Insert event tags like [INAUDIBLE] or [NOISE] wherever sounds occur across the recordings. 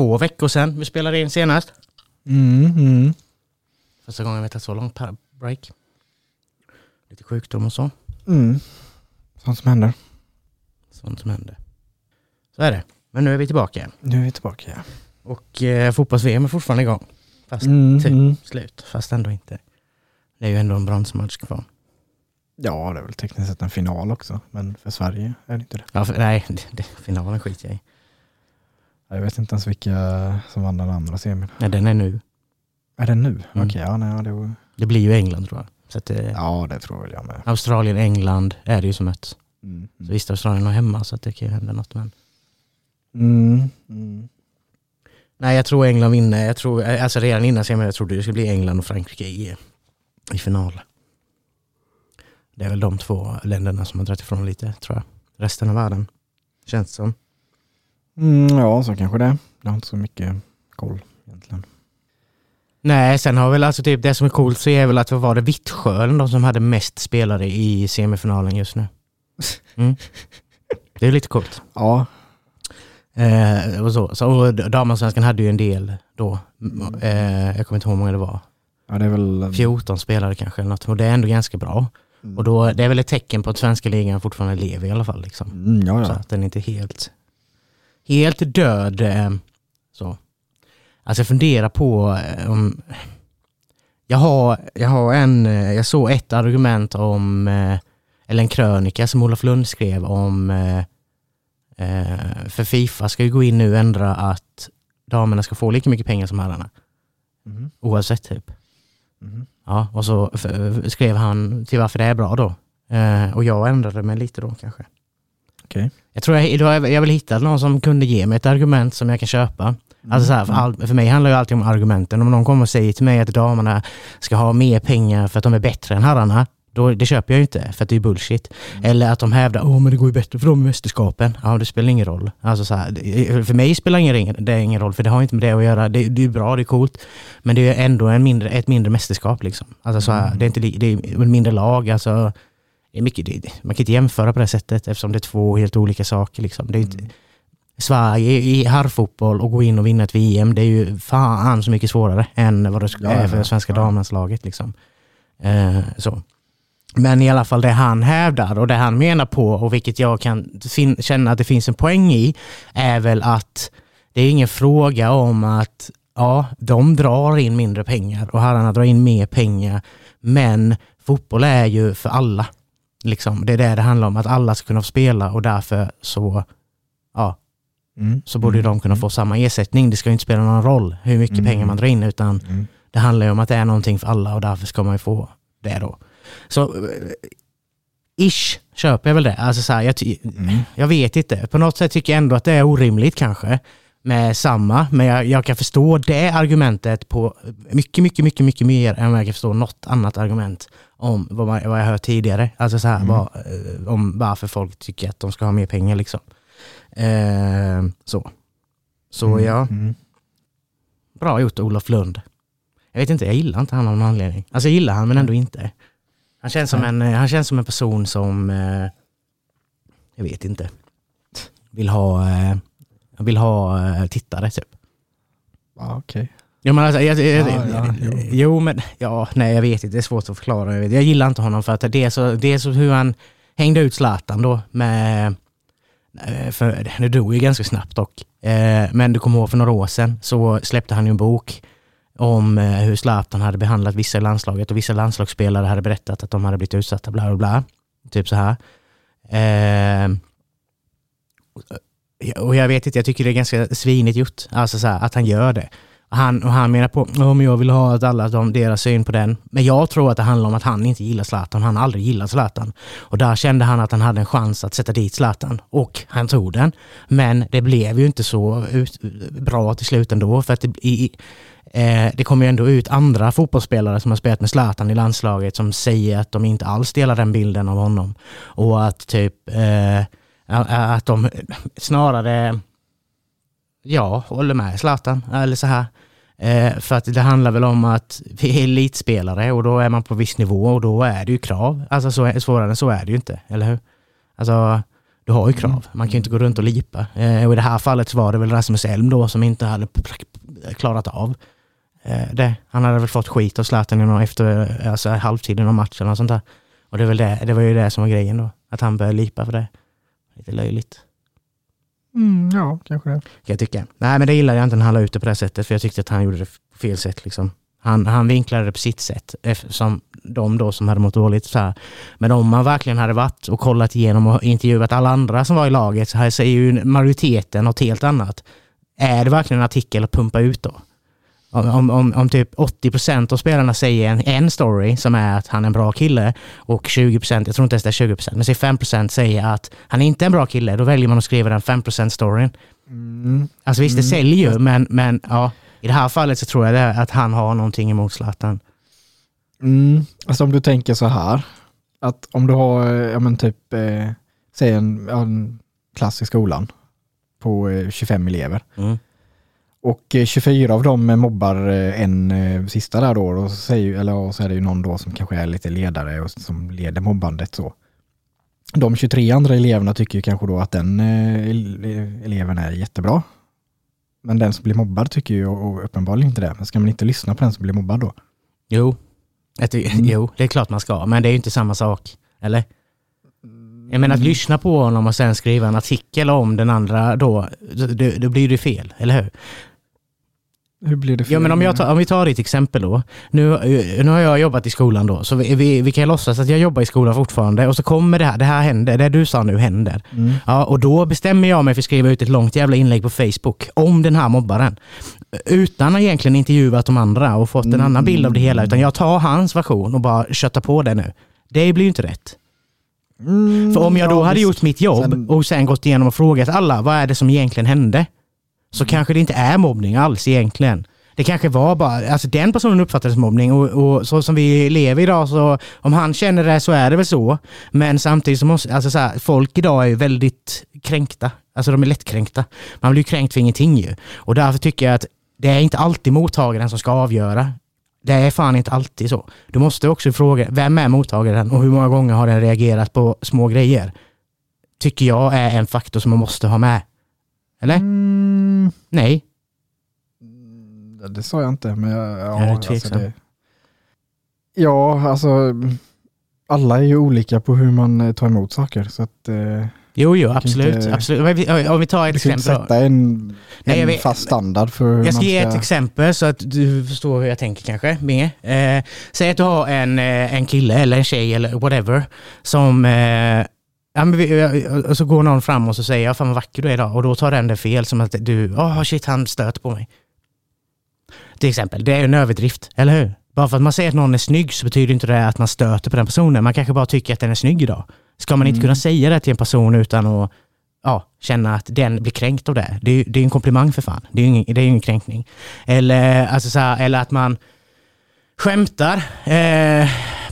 Två veckor sedan vi spelade in senast. Mm, mm. Första gången vi tagit så lång break. Lite sjukdom och så. Mm. Sånt som händer. Sånt som händer. Så är det. Men nu är vi tillbaka igen. Nu är vi tillbaka. Ja. Och eh, fotbolls-VM är fortfarande igång. Fast Mm, typ mm. slut. Fast ändå inte. Det är ju ändå en bronsmatch kvar. Ja, det är väl tekniskt sett en final också. Men för Sverige är det inte det. Ja, för, nej, [LAUGHS] det, det, finalen skiter jag i. Jag vet inte ens vilka som vann den andra semin. Nej, den är nu. Är det nu? Mm. Okej, ja, nej, det var... Det blir ju England tror jag. Så att, eh, ja det tror väl jag med. Australien, England är det ju som möts. Mm. Så visst, Australien har hemma så att det kan ju hända något. Men... Mm. Mm. Nej, jag tror England vinner. Jag tror, alltså redan innan semin, jag trodde det skulle bli England och Frankrike i, i final. Det är väl de två länderna som har dragit ifrån lite, tror jag. Resten av världen, känns det som. Mm, ja, så kanske det. Jag har inte så mycket koll egentligen. Nej, sen har väl alltså typ det som är coolt så är väl att vad var det Vittsjö de som hade mest spelare i semifinalen just nu. Mm. Det är lite coolt. Ja. Eh, och så. så damallsvenskan hade ju en del då. Eh, jag kommer inte ihåg hur många det var. ja, det är väl... 14 spelare kanske eller något. Och det är ändå ganska bra. Mm. Och då, det är väl ett tecken på att svenska ligan fortfarande lever i alla fall. Liksom. Mm, ja, Så ja. att den är inte helt, helt död. eh, Så. Alltså jag funderar på eh, om... Jag har, jag har en, eh, jag såg ett argument om, eller en krönika som Olof Lund skrev om, för Fifa ska ju gå in nu och ändra att damerna ska få lika mycket pengar som herrarna. Mhm. Oavsett typ. Mhm. Ja, och så skrev han till varför det är bra då. Och jag ändrade mig lite då kanske. Okej. Jag tror jag, jag, jag vill hitta någon som kunde ge mig ett argument som jag kan köpa. Alltså så här, för, Mm. all, för mig handlar ju alltid om argumenten. Om någon kommer och säger till mig att damerna ska ha mer pengar för att de är bättre än herrarna, då, det köper jag ju inte för att det är bullshit. Mm. Eller att de hävdar att men det går ju bättre för dem i mästerskapen. Ja, det spelar ingen roll. Alltså så här, för mig spelar ingen, det ingen roll, för det har inte med det att göra. Det, det är bra, det är coolt, men det är ändå en mindre, ett mindre mästerskap. Liksom. Alltså så här, Mm. det, är inte, det är mindre lag. Alltså, är mycket, det, man kan inte jämföra på det sättet eftersom det är två helt olika saker. Liksom. Det är inte, Mm. Sverige i herrfotboll och gå in och vinna ett VM, det är ju fan så mycket svårare än vad det Ja, är för ja, svenska ja. damlandslaget. Liksom. Eh, så. Men i alla fall det han hävdar och det han menar på och vilket jag kan känna att det finns en poäng i är väl att det är ingen fråga om att ja, de drar in mindre pengar och herrarna drar in mer pengar. Men fotboll är ju för alla. Liksom. Det är det det handlar om, att alla ska kunna få spela och därför så, ja, Mm. så borde ju de kunna få samma ersättning. Det ska ju inte spela någon roll hur mycket Mm. pengar man drar in utan Mm. det handlar ju om att det är någonting för alla och därför ska man ju få det då. Så eh, ish köper jag väl det. Alltså så här, jag, Mm. jag vet inte. På något sätt tycker jag ändå att det är orimligt kanske med samma. Men jag, jag kan förstå det argumentet på mycket, mycket, mycket, mycket mer än vad jag kan förstå något annat argument om vad, man, vad jag hört tidigare. Alltså så här, Mm. vad, eh, om varför folk tycker att de ska ha mer pengar liksom. Eh, så. Så Mm. ja, Mm. bra gjort Olof Lund. Jag vet inte, jag gillar inte han av någon anledning. Alltså jag gillar han men ändå inte. Han känns som, en, eh, han känns som en person som, eh, jag vet inte, vill ha, eh, vill ha eh, tittare typ. Ja, okej. Jo men alltså, jag, jag, Ja, ja, jo. jo. men, ja, nej jag vet inte, det är svårt att förklara. Jag, vet. jag gillar inte honom för att det är så, det är så hur han hängde ut Zlatan då med, eh, för det dog ju ganska snabbt dock. Eh, Men du kommer ihåg för några år sedan så släppte han ju en bok om hur Zlatan hade behandlat vissa i landslaget och vissa landslagsspelare hade berättat att de hade blivit utsatta, bla bla bla. Typ så här. Eh, och jag vet inte, jag tycker det är ganska svinigt gjort, alltså så här, att han gör det. Han, och han menar på om men jag vill ha att alla de, deras syn på den. Men jag tror att det handlar om att han inte gillar Zlatan. Han har aldrig gillat Zlatan. Och där kände han att han hade en chans att sätta dit Zlatan. Och han tog den. Men det blev ju inte så ut, bra till slut ändå. För att det, i, eh, det kommer ju ändå ut andra fotbollsspelare som har spelat med Zlatan i landslaget som säger att de inte alls delar den bilden av honom. Och att typ eh, att de snarare ja, håller med Zlatan. Eller så här. Eh, för att det handlar väl om att vi är elitspelare och då är man på viss nivå och då är det ju krav. Alltså så, svårare än så är det ju inte, eller hur? Alltså, du har ju krav. Mm. Man kan ju inte gå runt och lipa. Eh, och i det här fallet så var det väl Rasmus Elm då som inte hade klarat av eh, det. Han hade väl fått skit av Zlatan efter alltså, halvtiden av matchen och sånt där. Och det, är väl det, det var ju det som var grejen då. Att han började lipa för det. Lite löjligt. Mm, ja, kanske det. Kan jag tycka. Nej, men det gillade jag inte när han la ut det på det sättet, för jag tyckte att han gjorde det på fel sätt. Liksom. Han, han vinklade det på sitt sätt, eftersom de då som hade mått dåligt. Så här. Men om man verkligen hade varit och kollat igenom och intervjuat alla andra som var i laget så här säger ju majoriteten något helt annat. Är det verkligen en artikel att pumpa ut då? Om, om, om typ 80% av spelarna säger en, en story som är att han är en bra kille och 20% jag tror inte ens det är 20% men säg 5 säger att han inte är en bra kille, då väljer man att skriva den 5 storyn. Mm. Alltså visst, det mm. säljer ju, men, men ja, i det här fallet så tror jag det att han har någonting emot Zlatan. Mm. Alltså om du tänker så här, att om du har, ja men typ, eh, säg en, en klass i skolan på eh, 25 elever. Mm och 24 eh, av dem mobbar eh, en eh, sista där då, och så, säger, eller, och så är det ju någon då som kanske är lite ledare och som leder mobbandet så. De 23 andra eleverna tycker ju kanske då att den eleven är jättebra. Men den som blir mobbad tycker ju uppenbarligen inte det. Men ska man inte lyssna på den som blir mobbad då? Jo, mm. jo det är klart man ska, men det är ju inte samma sak. Eller? Jag menar att mm. lyssna på honom och sen skriva en artikel om den andra då, då, då blir det fel, eller hur? Hur blir det för ja, men om, jag tar, om vi tar ditt exempel då. Nu, nu har jag jobbat i skolan då, så vi, vi, vi kan låtsas att jag jobbar i skolan fortfarande och så kommer det här, det här händer, det du sa nu händer. Mm. Ja, och då bestämmer jag mig för att skriva ut ett långt jävla inlägg på Facebook om den här mobbaren. Utan att egentligen intervjuat de andra och fått en mm. annan bild av det hela, utan jag tar hans version och bara köttar på det nu. Det blir ju inte rätt. Mm, för om jag då ja, hade visst. gjort mitt jobb sen... och sen gått igenom och frågat alla, vad är det som egentligen hände? Så kanske det inte är mobbning alls egentligen. Det kanske var bara, alltså den personen uppfattades som mobbning och, och, så som vi lever idag så om han känner det så är det väl så. Men samtidigt så måste, alltså så här, folk idag är ju väldigt kränkta. Alltså de är lättkränkta. Man blir ju kränkt för ingenting ju. Och därför tycker jag att det är inte alltid mottagaren som ska avgöra. Det är fan inte alltid så. Du måste också fråga, vem är mottagaren och hur många gånger har den reagerat på små grejer? Tycker jag är en faktor som man måste ha med. Eller? Mm. Nej. Det sa jag inte, men jag, ja, är du alltså det, Ja, alltså alla är ju olika på hur man eh, tar emot saker. Så att, eh, jo, jo, absolut. Inte, absolut. Om vi tar ett exempel. Du sätta en, Nej, en vet, fast standard för Jag ska, ska ge ett exempel så att du förstår hur jag tänker kanske mer. Eh, säg att du har en, eh, en kille eller en tjej eller whatever som eh, Ja, men vi, och så går någon fram och så säger jag, fan vad vacker du är idag. Och då tar den det fel som att du, åh oh, shit han stöter på mig. Till exempel, det är en överdrift, eller hur? Bara för att man säger att någon är snygg så betyder inte det att man stöter på den personen. Man kanske bara tycker att den är snygg idag. Ska man inte mm. kunna säga det till en person utan att ja, känna att den blir kränkt av det? Det är, det är en komplimang för fan. Det är ju ingen, det är ingen kränkning. Eller, alltså så här, eller att man skämtar. Eh,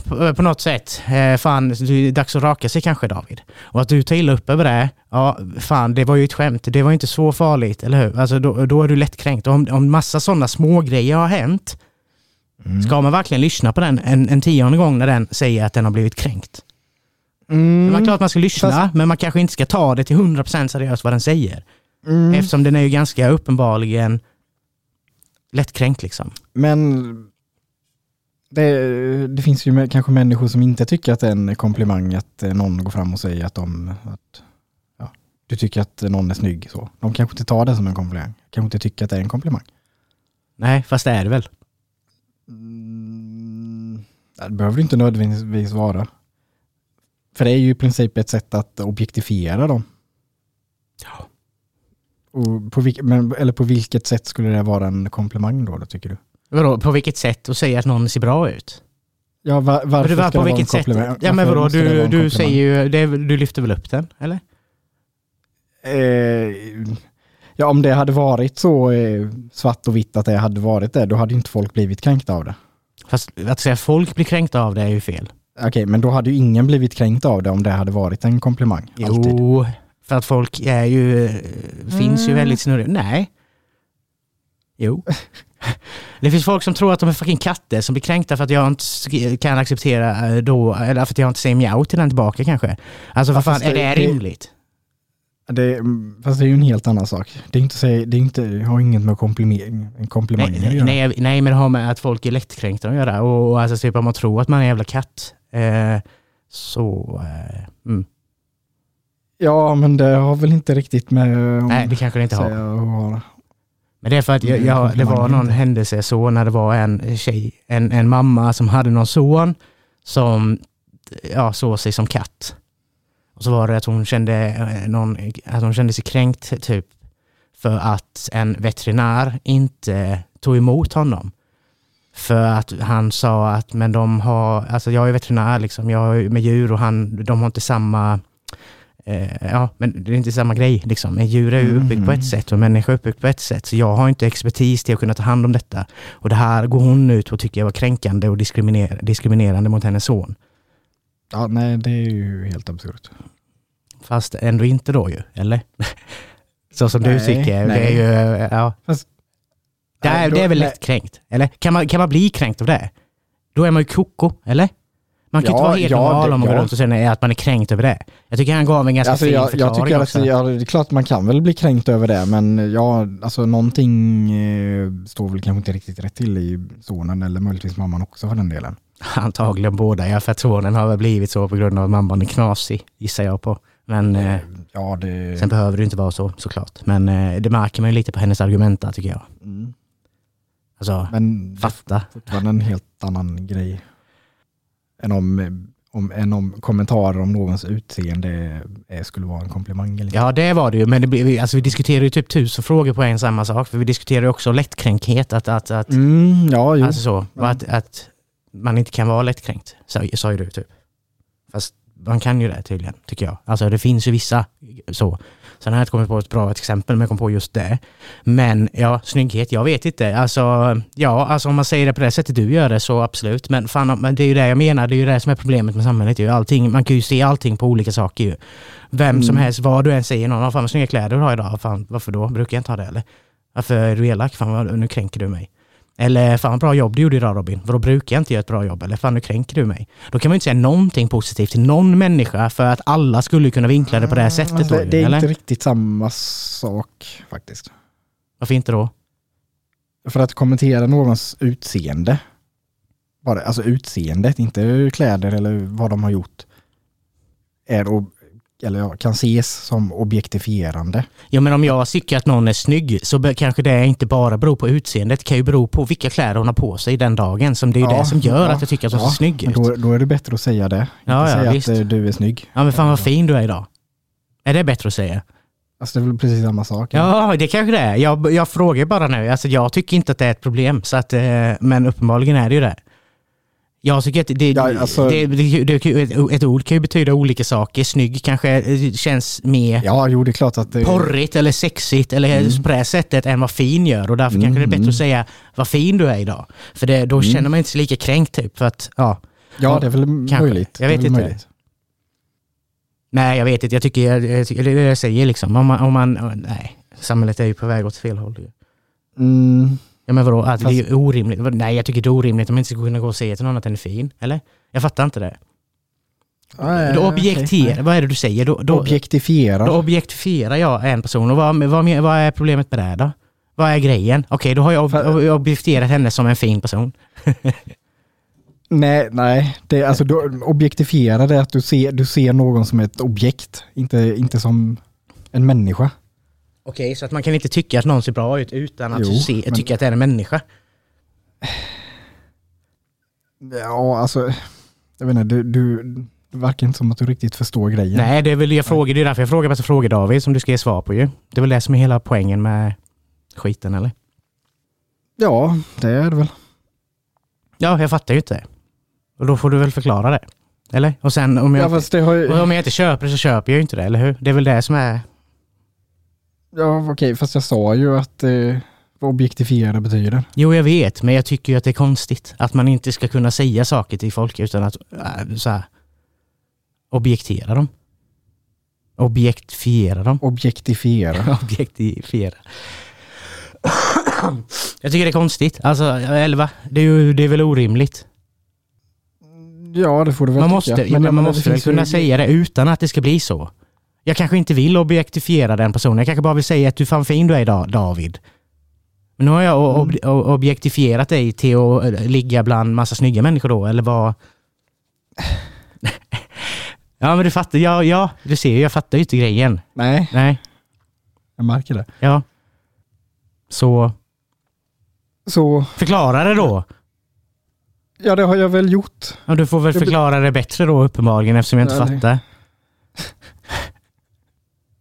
på, på något sätt. Eh, fan, det är dags att raka sig kanske David. Och att du tar illa upp över det, ja fan det var ju ett skämt. Det var ju inte så farligt, eller hur? Alltså då, då är du lättkränkt. Om, om massa sådana små grejer har hänt, mm. ska man verkligen lyssna på den en, en tionde gång när den säger att den har blivit kränkt? Mm. Det är klart man ska lyssna, Fast... men man kanske inte ska ta det till 100% seriöst vad den säger. Mm. Eftersom den är ju ganska uppenbarligen lättkränkt liksom. Men det, det, finns ju kanske människor som inte tycker att det är en komplimang att eh, någon går fram och säger att, de, att ja, du tycker att någon är snygg. Så. De kanske inte tar det som en komplimang. Kanske inte tycker att det är en komplimang. Nej, fast det är det väl? Mm, det behöver det inte nödvändigtvis vara. För det är ju i princip ett sätt att objektifiera dem. Ja. Och på, vilk, men, eller på vilket sätt skulle det vara en komplimang då, då tycker du? Vadå, på vilket sätt? Att säga att någon ser bra ut? Ja, var, varför var, ska på det vilket vara en sätt? Ja men vadå, du, du säger ju, det, du lyfter väl upp den, eller? Eh, ja, om det hade varit så eh, svart och vitt att det hade varit det, då hade ju inte folk blivit kränkta av det. Fast att säga folk blir kränkta av det är ju fel. Okej, men då hade ju ingen blivit kränkt av det om det hade varit en komplimang. Alltid. Jo, för att folk är ju, finns ju Mm. väldigt snurriga. Nej. Jo. [LAUGHS] Det finns folk som tror att de är fucking katter som blir kränkta för att jag inte kan acceptera eh, då, eller för att jag inte säger mjau till den tillbaka kanske. Alltså vad Ja, fan, är det det- rimligt? Det, fast det är ju en helt annan sak. Det är inte, det är inte, har inget med komplimang, en komplimang Nej, att göra. nej, nej, men det har med att folk är lättkränkta att göra. Och, och alltså typ om man tror att man är en jävla katt, eh, så... Eh, mm. Ja, men det har väl inte riktigt med... om- Nej, det kanske det inte har. Men det är för att jag, Mm, jag, det var någon händelse så när det var en tjej, en, en mamma som hade någon son som ja, såg sig som katt. Och så var det att hon kände, eh, någon, att hon kände sig kränkt typ för att en veterinär inte tog emot honom. För att han sa att men de har, alltså jag är veterinär liksom, jag är med djur och han, de har inte samma Eh, ja, men det är inte samma grej. Liksom. En djur är ju uppbyggt på Mhm. ett sätt och en människa är uppbyggt på ett sätt. Så jag har inte expertis till att kunna ta hand om detta. Och det här går hon ut och tycker jag var kränkande och diskriminer diskriminerande mot hennes son. Ja, nej, det är ju helt absurt. Fast ändå inte då ju, eller? [LAUGHS] Så som du Nej, tycker. Det nej. är ju, ja. Fast- det, är, då- det är väl lätt kränkt? Eller? Kan man, kan man bli kränkt av det? Då är man ju koko, eller? Man kan Ja, inte vara helt ja, normal om man går ja. runt och säger att man är kränkt över det. Jag tycker han gav en ganska Alltså, fin jag, jag förklaring tycker att också. ja, det är klart man kan väl bli kränkt över det, men ja, alltså någonting eh, står väl kanske inte riktigt rätt till i sonen eller möjligtvis mamman också för den delen. Antagligen båda, ja för att sonen har väl blivit så på grund av att mamman är knasig, gissar jag på. Men eh, Ja, det... sen behöver det inte vara så såklart. Men eh, det märker man ju lite på hennes argument där, tycker jag. Mm. Alltså, Men fatta. är fortfarande en helt annan grej. Än om, om, än om kommentarer om någons utseende är, skulle vara en komplimang eller. Ja det var det ju, men det, alltså, vi diskuterar ju typ tusen frågor på en samma sak. För vi diskuterar ju också lättkränkhet, att, att, att, Mm, ja, jo. alltså så, Ja. att, att man inte kan vara lättkränkt, sa, sa ju du typ. Fast man kan ju det tydligen, tycker jag. Alltså det finns ju vissa så. Sen har jag inte kommit på ett bra exempel, men jag kom på just det. Men ja, snygghet, jag vet inte. Alltså, ja, alltså om man säger det på det sättet du gör det så absolut. Men fan, men det är ju det jag menar, det är ju det som är problemet med samhället. Ju. Allting, man kan ju se allting på olika saker ju. Vem som Mm. helst, vad du än säger, någon har fan vad snygga kläder du har idag. Fan, varför då? Brukar jag inte ha det eller? Varför är du elak? Fan, nu kränker du mig. Eller fan vad bra jobb du gjorde idag Robin. Vadå brukar jag inte göra ett bra jobb? Eller fan nu kränker du mig. Då kan man ju inte säga någonting positivt till någon människa för att alla skulle kunna vinkla det på det här sättet Alltså, då det är eller? inte riktigt samma sak faktiskt. Varför inte då? För att kommentera någons utseende, bara, alltså utseendet, inte kläder eller vad de har gjort, är, ob- eller ja, kan ses som objektifierande. Ja men om jag tycker att någon är snygg så kanske det inte bara beror på utseendet. Det kan ju bero på vilka kläder hon har på sig den dagen. Som det är Ja, det som gör ja, att jag tycker att hon ja, ser snygg ut. då, då är det bättre att säga det. Ja, inte ja, säga visst. att eh, du är snygg. Ja men fan vad fin du är idag. Är det bättre att säga? Alltså det är väl precis samma sak. Ja, det kanske det är. Jag, jag frågar bara nu. Alltså, jag tycker inte att det är ett problem, så att, eh, men uppenbarligen är det ju det. Jag tycker att det, Ja, alltså- det, det, det, ett, ord kan ju betyda olika saker. Snygg kanske eh, känns mer Ja, jo det är klart att det... porrigt eller sexigt eller Mm. på det sättet än vad fin gör. Och därför kanske det är bättre Mm. att säga vad fin du är idag. För det, då Mm. känner man inte sig lika kränkt typ. För att, ja. Ja, det är väl Kanske. möjligt. Jag vet inte. möjligt. Nej, jag vet inte. Jag tycker, jag, jag tycker det jag säger liksom. Om man, om man, nej, samhället är ju på väg åt fel håll. Mm, Ja men vadå, att det är Fast- ju orimligt? Vad- Nej jag tycker det är orimligt om man inte ska kunna gå och säga till någon att den är fin. Eller? Jag fattar inte det. Då okej, objekterar, nej. vad är det du säger? Då, då, Objektifiera. då objektifierar jag en person och vad, vad, vad är problemet med det då? Vad är grejen? Okej, då har jag ob För- objektifierat henne som en fin person. [LAUGHS] Nej, nej. Det, är alltså, du objektifiera det att du ser, du ser någon som ett objekt, inte, inte som en människa. Okej, så att man kan inte tycka att någon ser bra ut utan att Jo, se, men- tycka att det är en människa. Ja, alltså, jag vet inte, du, du, Det verkar inte som att du riktigt förstår grejen. Nej, det är väl jag frågar, det är därför jag frågar massa frågor David som du ska ge svar på ju. Det är väl det som är hela poängen med skiten eller? Ja, det är det väl. Ja, jag fattar ju inte det. Och då får du väl förklara det. Eller? Och sen om jag, Ja, fast det har ju... och om jag inte köper det så köper jag ju inte det, eller hur? Det är väl det som är... Ja, okej, fast jag sa ju att eh, vad objektifiera betyder. Jo, jag vet, men jag tycker ju att det är konstigt att man inte ska kunna säga saker till folk utan att äh, så här, objektera dem. Objektifiera dem. Objektifiera. [LAUGHS] Objektifiera. Jag tycker det är konstigt. Alltså, eller va? Det är, ju, det är väl orimligt? Ja, det får du väl Man tycka. måste, ja, men man måste väl finns ju- kunna säga det utan att det ska bli så. Jag kanske inte vill objektifiera den personen. Jag kanske bara vill säga att du fan fin du är Da- David. Men nu har jag ob o- objektifierat dig till att eh, ligga bland massa snygga människor då, eller vad? [LAUGHS] ja men du fattar, ja, ja du ser ju, jag fattar ju inte grejen. Nej, Nej, jag märker det. ja. Så Så, förklara det då. ja det har jag väl gjort. Ja, du får väl förklara det bättre då uppenbarligen eftersom jag inte det- fattar. [LAUGHS]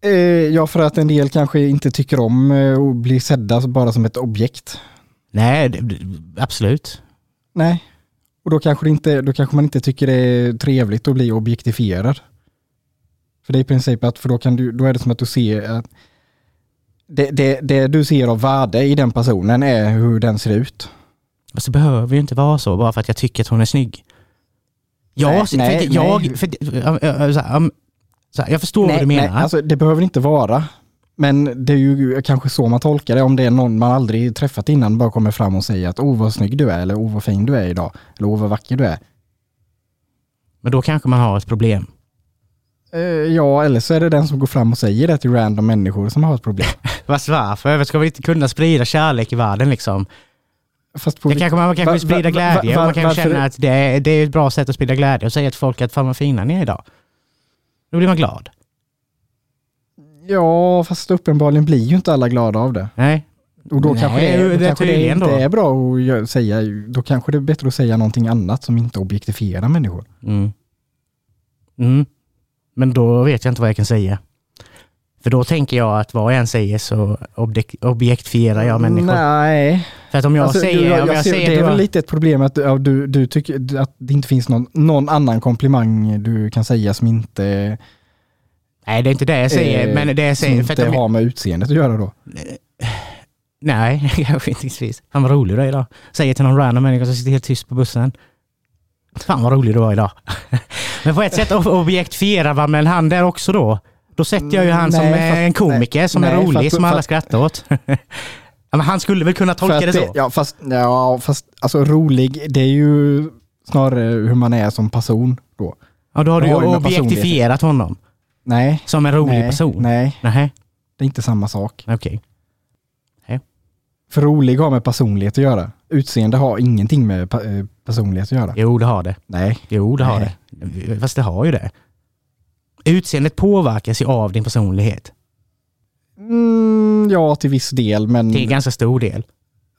Eh, ja, för att en del kanske inte tycker om eh, att bli sedda bara som ett objekt. Nej, det- absolut. Nej, och då kanske, inte, då kanske man inte tycker det är trevligt att bli objektifierad. För det är i princip att, för då, kan du, då är det som att du ser att det, det, det du ser av värde i den personen är hur den ser ut. Fast det behöver ju inte vara så bara för att jag tycker att hon är snygg. Jag, Nej, för nej, jag, nej. För, här, jag förstår vad du menar. Nej, alltså, det behöver inte vara. Men det är ju kanske så man tolkar det. Om det är någon man aldrig träffat innan bara kommer fram och säger att åh vad snygg du är eller åh vad fin du är idag. Eller åh vad vacker du är. Men då kanske man har ett problem. Eh, ja, eller så är det den som går fram och säger det till random människor som har ett problem. [LAUGHS] Fast varför? Ska vi inte kunna sprida kärlek i världen liksom? Fast på Det kanske man, kanske va- vill sprida va- va- glädje va- och man kan känna att det är, det är ett bra sätt att sprida glädje och säga till folk att fan vad fina ni är idag. Då blir man glad. Ja, fast uppenbarligen blir ju inte alla glada av det. Nej, Och då Nej, kanske det, kanske det inte då. är bra att säga, då kanske det är bättre att säga någonting annat som inte objektifierar människor. Mm. Mm. Men då vet jag inte vad jag kan säga. För då tänker jag att vad jag än säger så objek- objektifierar jag människor. Nej, För att om jag Alltså, säger... jag, om jag jag säger det är väl lite ett problem att ja, du, du tycker att det inte finns någon, någon annan komplimang du kan säga som inte, Nej, det är inte det jag säger. eh, men det jag som säger... För inte att har med utseendet att göra då. Nej, [LAUGHS] kanske inte. Fan vad rolig du är idag. Säger till någon random människa som sitter helt tyst på bussen. Fan vad rolig du var idag. [LAUGHS] men på ett sätt ob- objektifierar man en hand där också då. Då sätter jag ju han som Nej, är för att- en komiker som är nej, för rolig, att- som alla att- skrattar åt. [LAUGHS] men han skulle väl kunna tolka det så? Ja, fast, ja, fast alltså rolig, det är ju snarare hur man är som person då. Ja, då har du har objektifierat honom Nej, som en rolig nej, person. nej, Nej, det är inte samma sak. okej. För rolig har med personlighet att göra. Utseende har ingenting med eh, personlighet att göra. Jo, det har det. Nej. Jo, det har Nej. det. Fast det har ju det. Utseendet påverkas ju av din personlighet. Mm, ja, till viss del, men Till ganska stor del.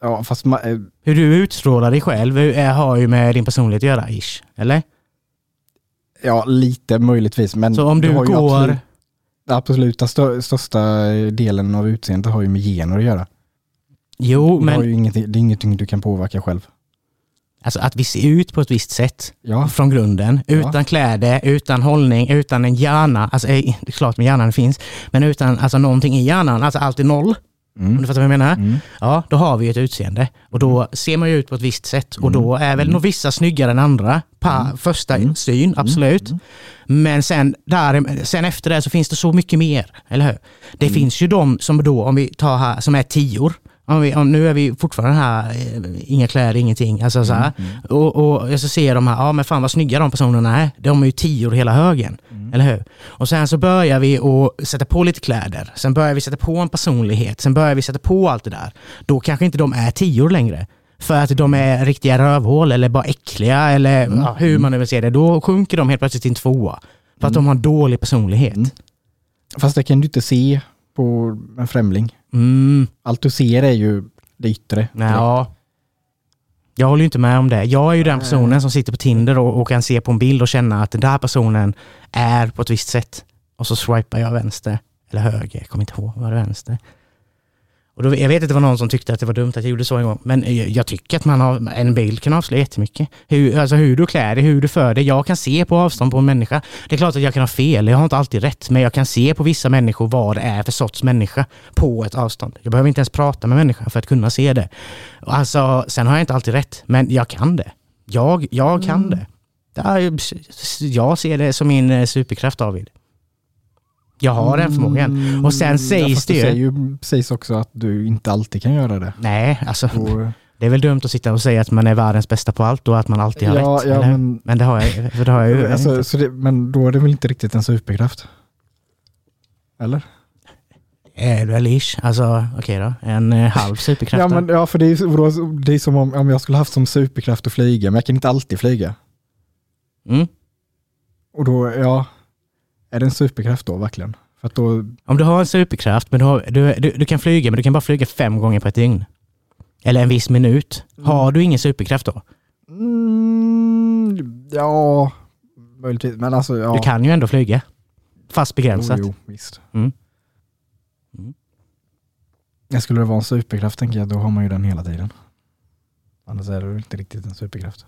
ja, fast ma- eh, Hur du utstrålar dig själv eh, har ju med din personlighet att göra, ish. Eller? ja, lite möjligtvis. Men Så om det du har ju går... Absolut, det absoluta stö- största delen av utseendet har ju med gener att göra. Jo, det, har men ju ingenting, det är ingenting du kan påverka själv. Alltså att vi ser ut på ett visst sätt Ja, från grunden. Ja. Utan kläder, utan hållning, utan en hjärna. Alltså eh, det är klart med hjärnan finns. Men utan alltså, någonting i hjärnan, alltså allt är noll. Om mm. du fattar vad jag menar? Mm. Ja, då har vi ett utseende. Och då ser man ju ut på ett visst sätt. Och då är väl nog vissa snyggare än andra. På första syn, absolut. Men sen, där, sen efter det så finns det så mycket mer, eller hur? Det finns ju de som då, om vi tar här, som är tior. Om vi, om, nu är vi fortfarande här, eh, inga kläder, ingenting. Alltså så här. Och, och jag så ser de här, ja men fan vad snygga de personerna är. De är ju tior hela högen. Eller hur? Och sen så börjar vi att sätta på lite kläder. Sen börjar vi sätta på en personlighet. Sen börjar vi sätta på allt det där. Då kanske inte de är tior längre. För att de är riktiga rövhål eller bara äckliga eller ja, hur man nu vill se det. Då sjunker de helt plötsligt till en tvåa. För att de har en dålig personlighet. Mm. Fast det kan du inte se på en främling. Mm. Allt du ser är ju det yttre. Ja. Jag håller ju inte med om det. Jag är ju den personen som sitter på Tinder och, och kan se på en bild och känna att den där personen är på ett visst sätt. Och så swipar jag vänster, eller höger, jag kommer inte ihåg, var det vänster? Och då, jag vet att det var någon som tyckte att det var dumt att jag gjorde så en gång, men jag, jag tycker att man har, en bild kan avslöja jättemycket. Hur, alltså hur du klär dig, hur du för dig. Jag kan se på avstånd på en människa. Det är klart att jag kan ha fel, jag har inte alltid rätt, men jag kan se på vissa människor vad det är för sorts människa på ett avstånd. Jag behöver inte ens prata med människan för att kunna se det. Alltså, sen har jag inte alltid rätt, men jag kan det. Jag, jag kan Mm. det. Jag ser det som min eh, superkraft, David. Jag har den förmågan. Mm, Och sen sägs det ju- säger ju sägs också att du inte alltid kan göra det. Nej, alltså Och, det är väl dumt att sitta och säga att man är världens bästa på allt och att man alltid har ja, rätt. ja, men, Men det har jag, för det har jag ju [LAUGHS] alltså, så det, men då är det väl inte riktigt en superkraft? Eller? Är du ish? Alltså, okej då. En eh, halv [LAUGHS] superkraft. Ja, men, ja för det är, det är som om, om jag skulle haft som superkraft att flyga, men jag kan inte alltid flyga. mm. Och då, ja, är det en superkraft då verkligen? För att då, Om du har en superkraft, men du, har, du, du, du kan flyga, men du kan bara flyga fem gånger på ett dygn. Eller en viss minut. Har du ingen superkraft då? mm, ja, möjligtvis, men alltså ja. Du kan ju ändå flyga. Fast begränsat. Jo, jo, visst. Mm. Mm. Jag skulle det vara en superkraft tänker jag, då har man ju den hela tiden. Annars är det inte riktigt en superkraft.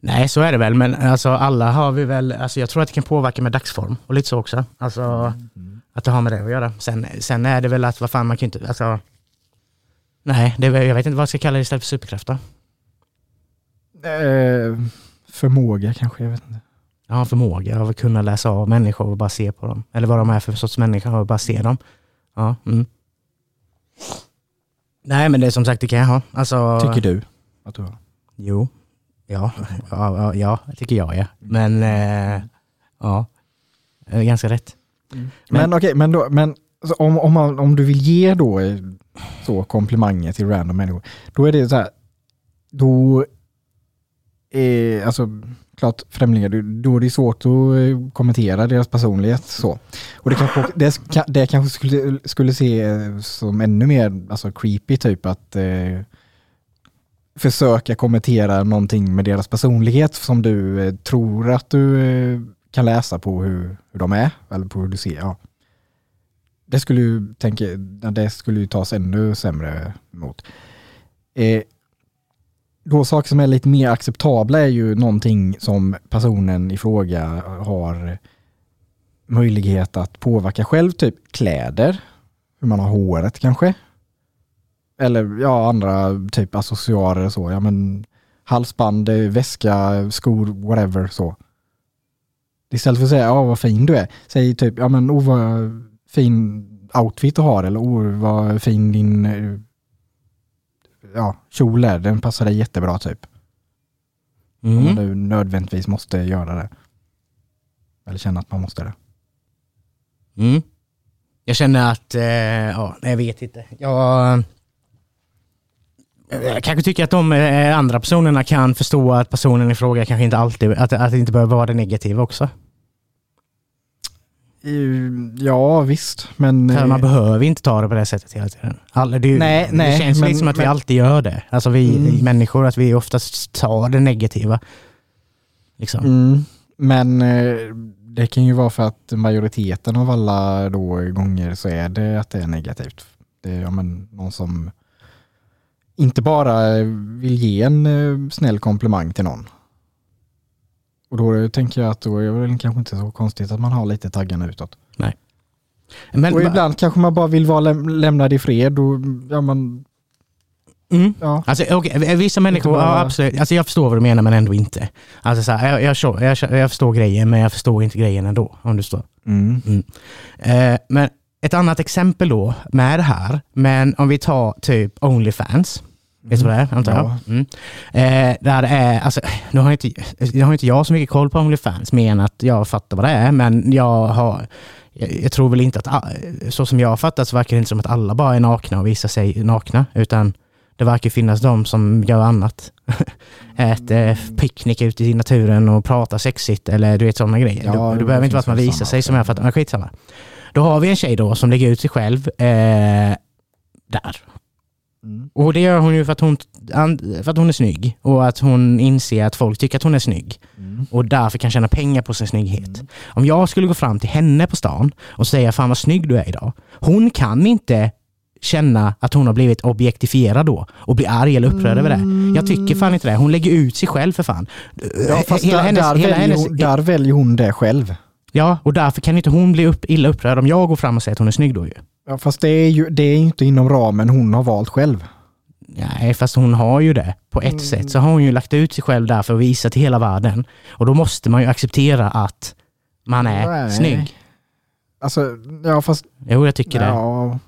Nej, så är det väl. Men alltså, alla har vi väl... Alltså, jag tror att det kan påverka med dagsform och lite så också. Alltså, att det har med det att göra. Sen, sen är det väl att, vad fan, man kan inte... Alltså, nej, det jag vet inte vad jag ska kalla det istället för superkraft då. Eh, förmåga kanske, jag vet inte. En förmåga av att kunna läsa av människor och bara se på dem. Eller vad de är för sorts människor och bara se dem. Ja, mm. Nej, men det är som sagt, det kan jag ha. Alltså, Tycker du att du har? Jo. Ja, ja, ja, ja tycker jag ja. Men eh, ja, eh, ganska rätt. Mm. Men, Men- okej, okay, men, då, men alltså, om, om, man, om du vill ge då eh, så komplimanger till random människor, då är det så här, då är, alltså klart främlingar, då- är det svårt att eh, kommentera deras personlighet så. Och det kanske, det, det kanske skulle, skulle se som ännu mer alltså, creepy typ att eh, försöka kommentera någonting med deras personlighet som du eh, tror att du eh, kan läsa på hur, hur de är, eller på hur du ser. Ja. Det skulle ju, tänka, det skulle ju tas ännu sämre emot. Eh, då saker som är lite mer acceptabla är ju någonting som personen i fråga har möjlighet att påverka själv, typ kläder, hur man har håret kanske. Eller ja, andra typ accessoarer och så. Ja, men halsband, väska, skor, whatever så. Istället för att säga, ja vad fin du är. Säg typ, ja men oh vad fin outfit du har eller oh vad fin din ja, kjol är. Den passar dig jättebra typ. Om man Mm. nu nödvändigtvis måste göra det. Eller känna att man måste det. Mm. Jag känner att, eh, ja, jag vet inte. Jag, jag kanske tycker att de eh, andra personerna kan förstå att personen i fråga kanske inte alltid, att, att det inte behöver vara det negativa också. Eh, Ja visst, men... För eh, man behöver inte ta det på det sättet hela tiden. Alla, det, Nej, det nej, känns men- lite som att vi men- alltid gör det. Alltså vi Mm. människor, att vi oftast tar det negativa. Liksom. Mm, men eh, det kan ju vara för att majoriteten av alla då gånger så är det att det är negativt. Det är ja, men, någon som inte bara vill ge en eh, snäll komplimang till någon. Och då tänker jag att då är det kanske inte så konstigt att man har lite taggarna utåt. Men, och ibland kanske man bara vill vara läm- lämnad i fred och ja, man, mm. ja. Alltså, okay, vissa människor, bara- ja, absolut. Alltså, jag förstår vad du menar men ändå inte. Alltså, så här, jag, jag, jag, jag, förstår grejen men jag förstår inte grejen ändå. Om du förstår. Mm. Eh, men ett annat exempel då med det här, men om vi tar typ Onlyfans. Vet du vad det är? Antar jag. Ja. Mm. Eh, där det är, alltså, nu har inte, nu har inte jag så mycket koll på Onlyfans, mer än att jag fattar vad det är, men jag har jag, tror väl inte att, så som jag har fattat så verkar det inte som att alla bara är nakna och visar sig nakna, utan det verkar finnas de som gör annat. [LAUGHS] Äter picknick ute i naturen och pratar sexigt eller du vet sådana grejer. Ja, du, det du behöver inte vara att man visar sig också. som jag fattar, men skitsamma. Då har vi en tjej då som lägger ut sig själv eh, där. Mm. Och det gör hon ju för att hon, för att hon är snygg och att hon inser att folk tycker att hon är snygg Mm. och därför kan tjäna pengar på sin snygghet. Om jag skulle gå fram till henne på stan och säga fan vad snygg du är idag. Hon kan inte känna att hon har blivit objektifierad då och bli arg eller upprörd över det. Jag tycker fan inte det. Hon lägger ut sig själv för fan. Ja, fast Hela där, hennes- där, hela väljer hennes- hon, där väljer hon det själv. Ja, och därför kan inte hon bli upp, illa upprörd om jag går fram och säger att hon är snygg då ju. Ja, fast det är ju det är inte inom ramen hon har valt själv. Nej, fast hon har ju det. På ett Mm. sätt så har hon ju lagt ut sig själv där för att visa till hela världen. Och då måste man ju acceptera att man är Nej. snygg. Alltså, ja fast... Jo, jag tycker det. Ja,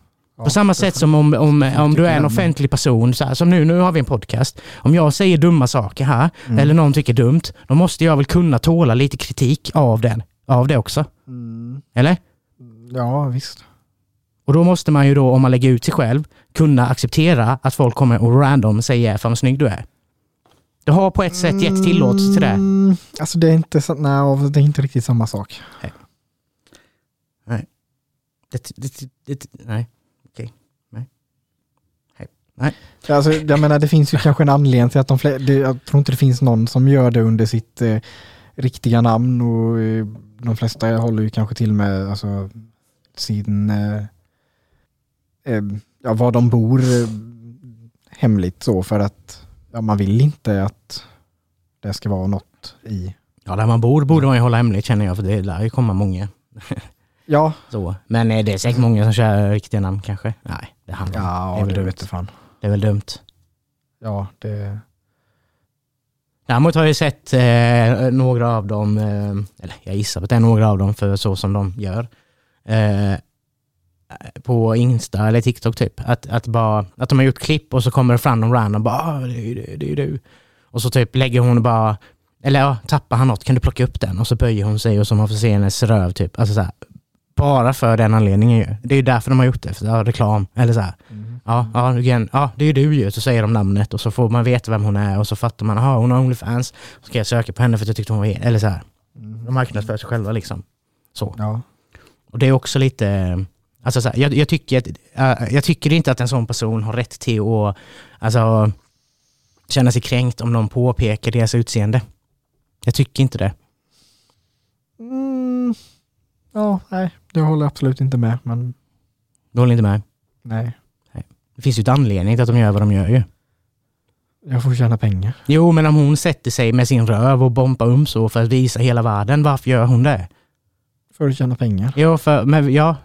På samma sätt som om, om, om du är en offentlig person, så här, som nu, nu har vi en podcast. Om jag säger dumma saker här, Mm. eller någon tycker dumt, då måste jag väl kunna tåla lite kritik av, den, av det också. Mm, Eller? ja visst. Och då måste man ju då, om man lägger ut sig själv, kunna acceptera att folk kommer och random säger fan vad snygg du är. Du har på ett sätt gett tillåtelse till det. Mm, alltså det är inte, så, nej, det är inte riktigt samma sak. det, det, det nej, okej. Nej. Alltså, jag menar det finns ju kanske en anledning till att de flesta, jag tror inte det finns någon som gör det under sitt eh, riktiga namn och eh, de flesta håller ju kanske till med alltså, sin, eh, eh, ja var de bor eh, hemligt så för att ja, man vill inte att det ska vara något i. Ja, där man bor borde man ju hålla hemligt känner jag, för det lär ju komma många. Ja, [LAUGHS] Så. Men eh, det är säkert många som kör riktiga namn kanske. Nej, det handlar det ja är väl det dumt. vet fan. Det är väl dumt. Ja, det, Däremot har jag sett eh, några av dem, eh, eller jag gissar att det är några av dem för så som de gör. Eh, på Insta eller TikTok typ. Att, att, bara, att de har gjort klipp och så kommer det fram någon random bara ah, det är ju du, det är ju du. Och så typ lägger hon bara, eller ja, tappar han något kan du plocka upp den? Och så böjer hon sig och så man får se hennes röv typ. Alltså så här, bara för den anledningen ju. Det är ju därför de har gjort det, för ja, reklam. Eller så här. Ja, ja, igen, ja, det är ju du ju. Så säger de namnet och så får man veta vem hon är och så fattar man, jaha hon har Onlyfans. Så ska jag söka på henne för att jag tyckte hon var. Eller så här. De marknadsför sig själva liksom. Så. ja. Och det är också lite, alltså så här, jag, jag, tycker att, äh, jag tycker inte att en sån person har rätt till att alltså, känna sig kränkt om någon påpekar deras utseende. Jag tycker inte det. Mm, ja, nej, det håller jag absolut inte med, men Du håller inte med? nej, Det finns ju ett anledning till att de gör vad de gör ju. jag får tjäna pengar. Jo, men om hon sätter sig med sin röv och bompar um så för att visa hela världen, varför gör hon det? För att tjäna pengar. Jo, för, men, ja,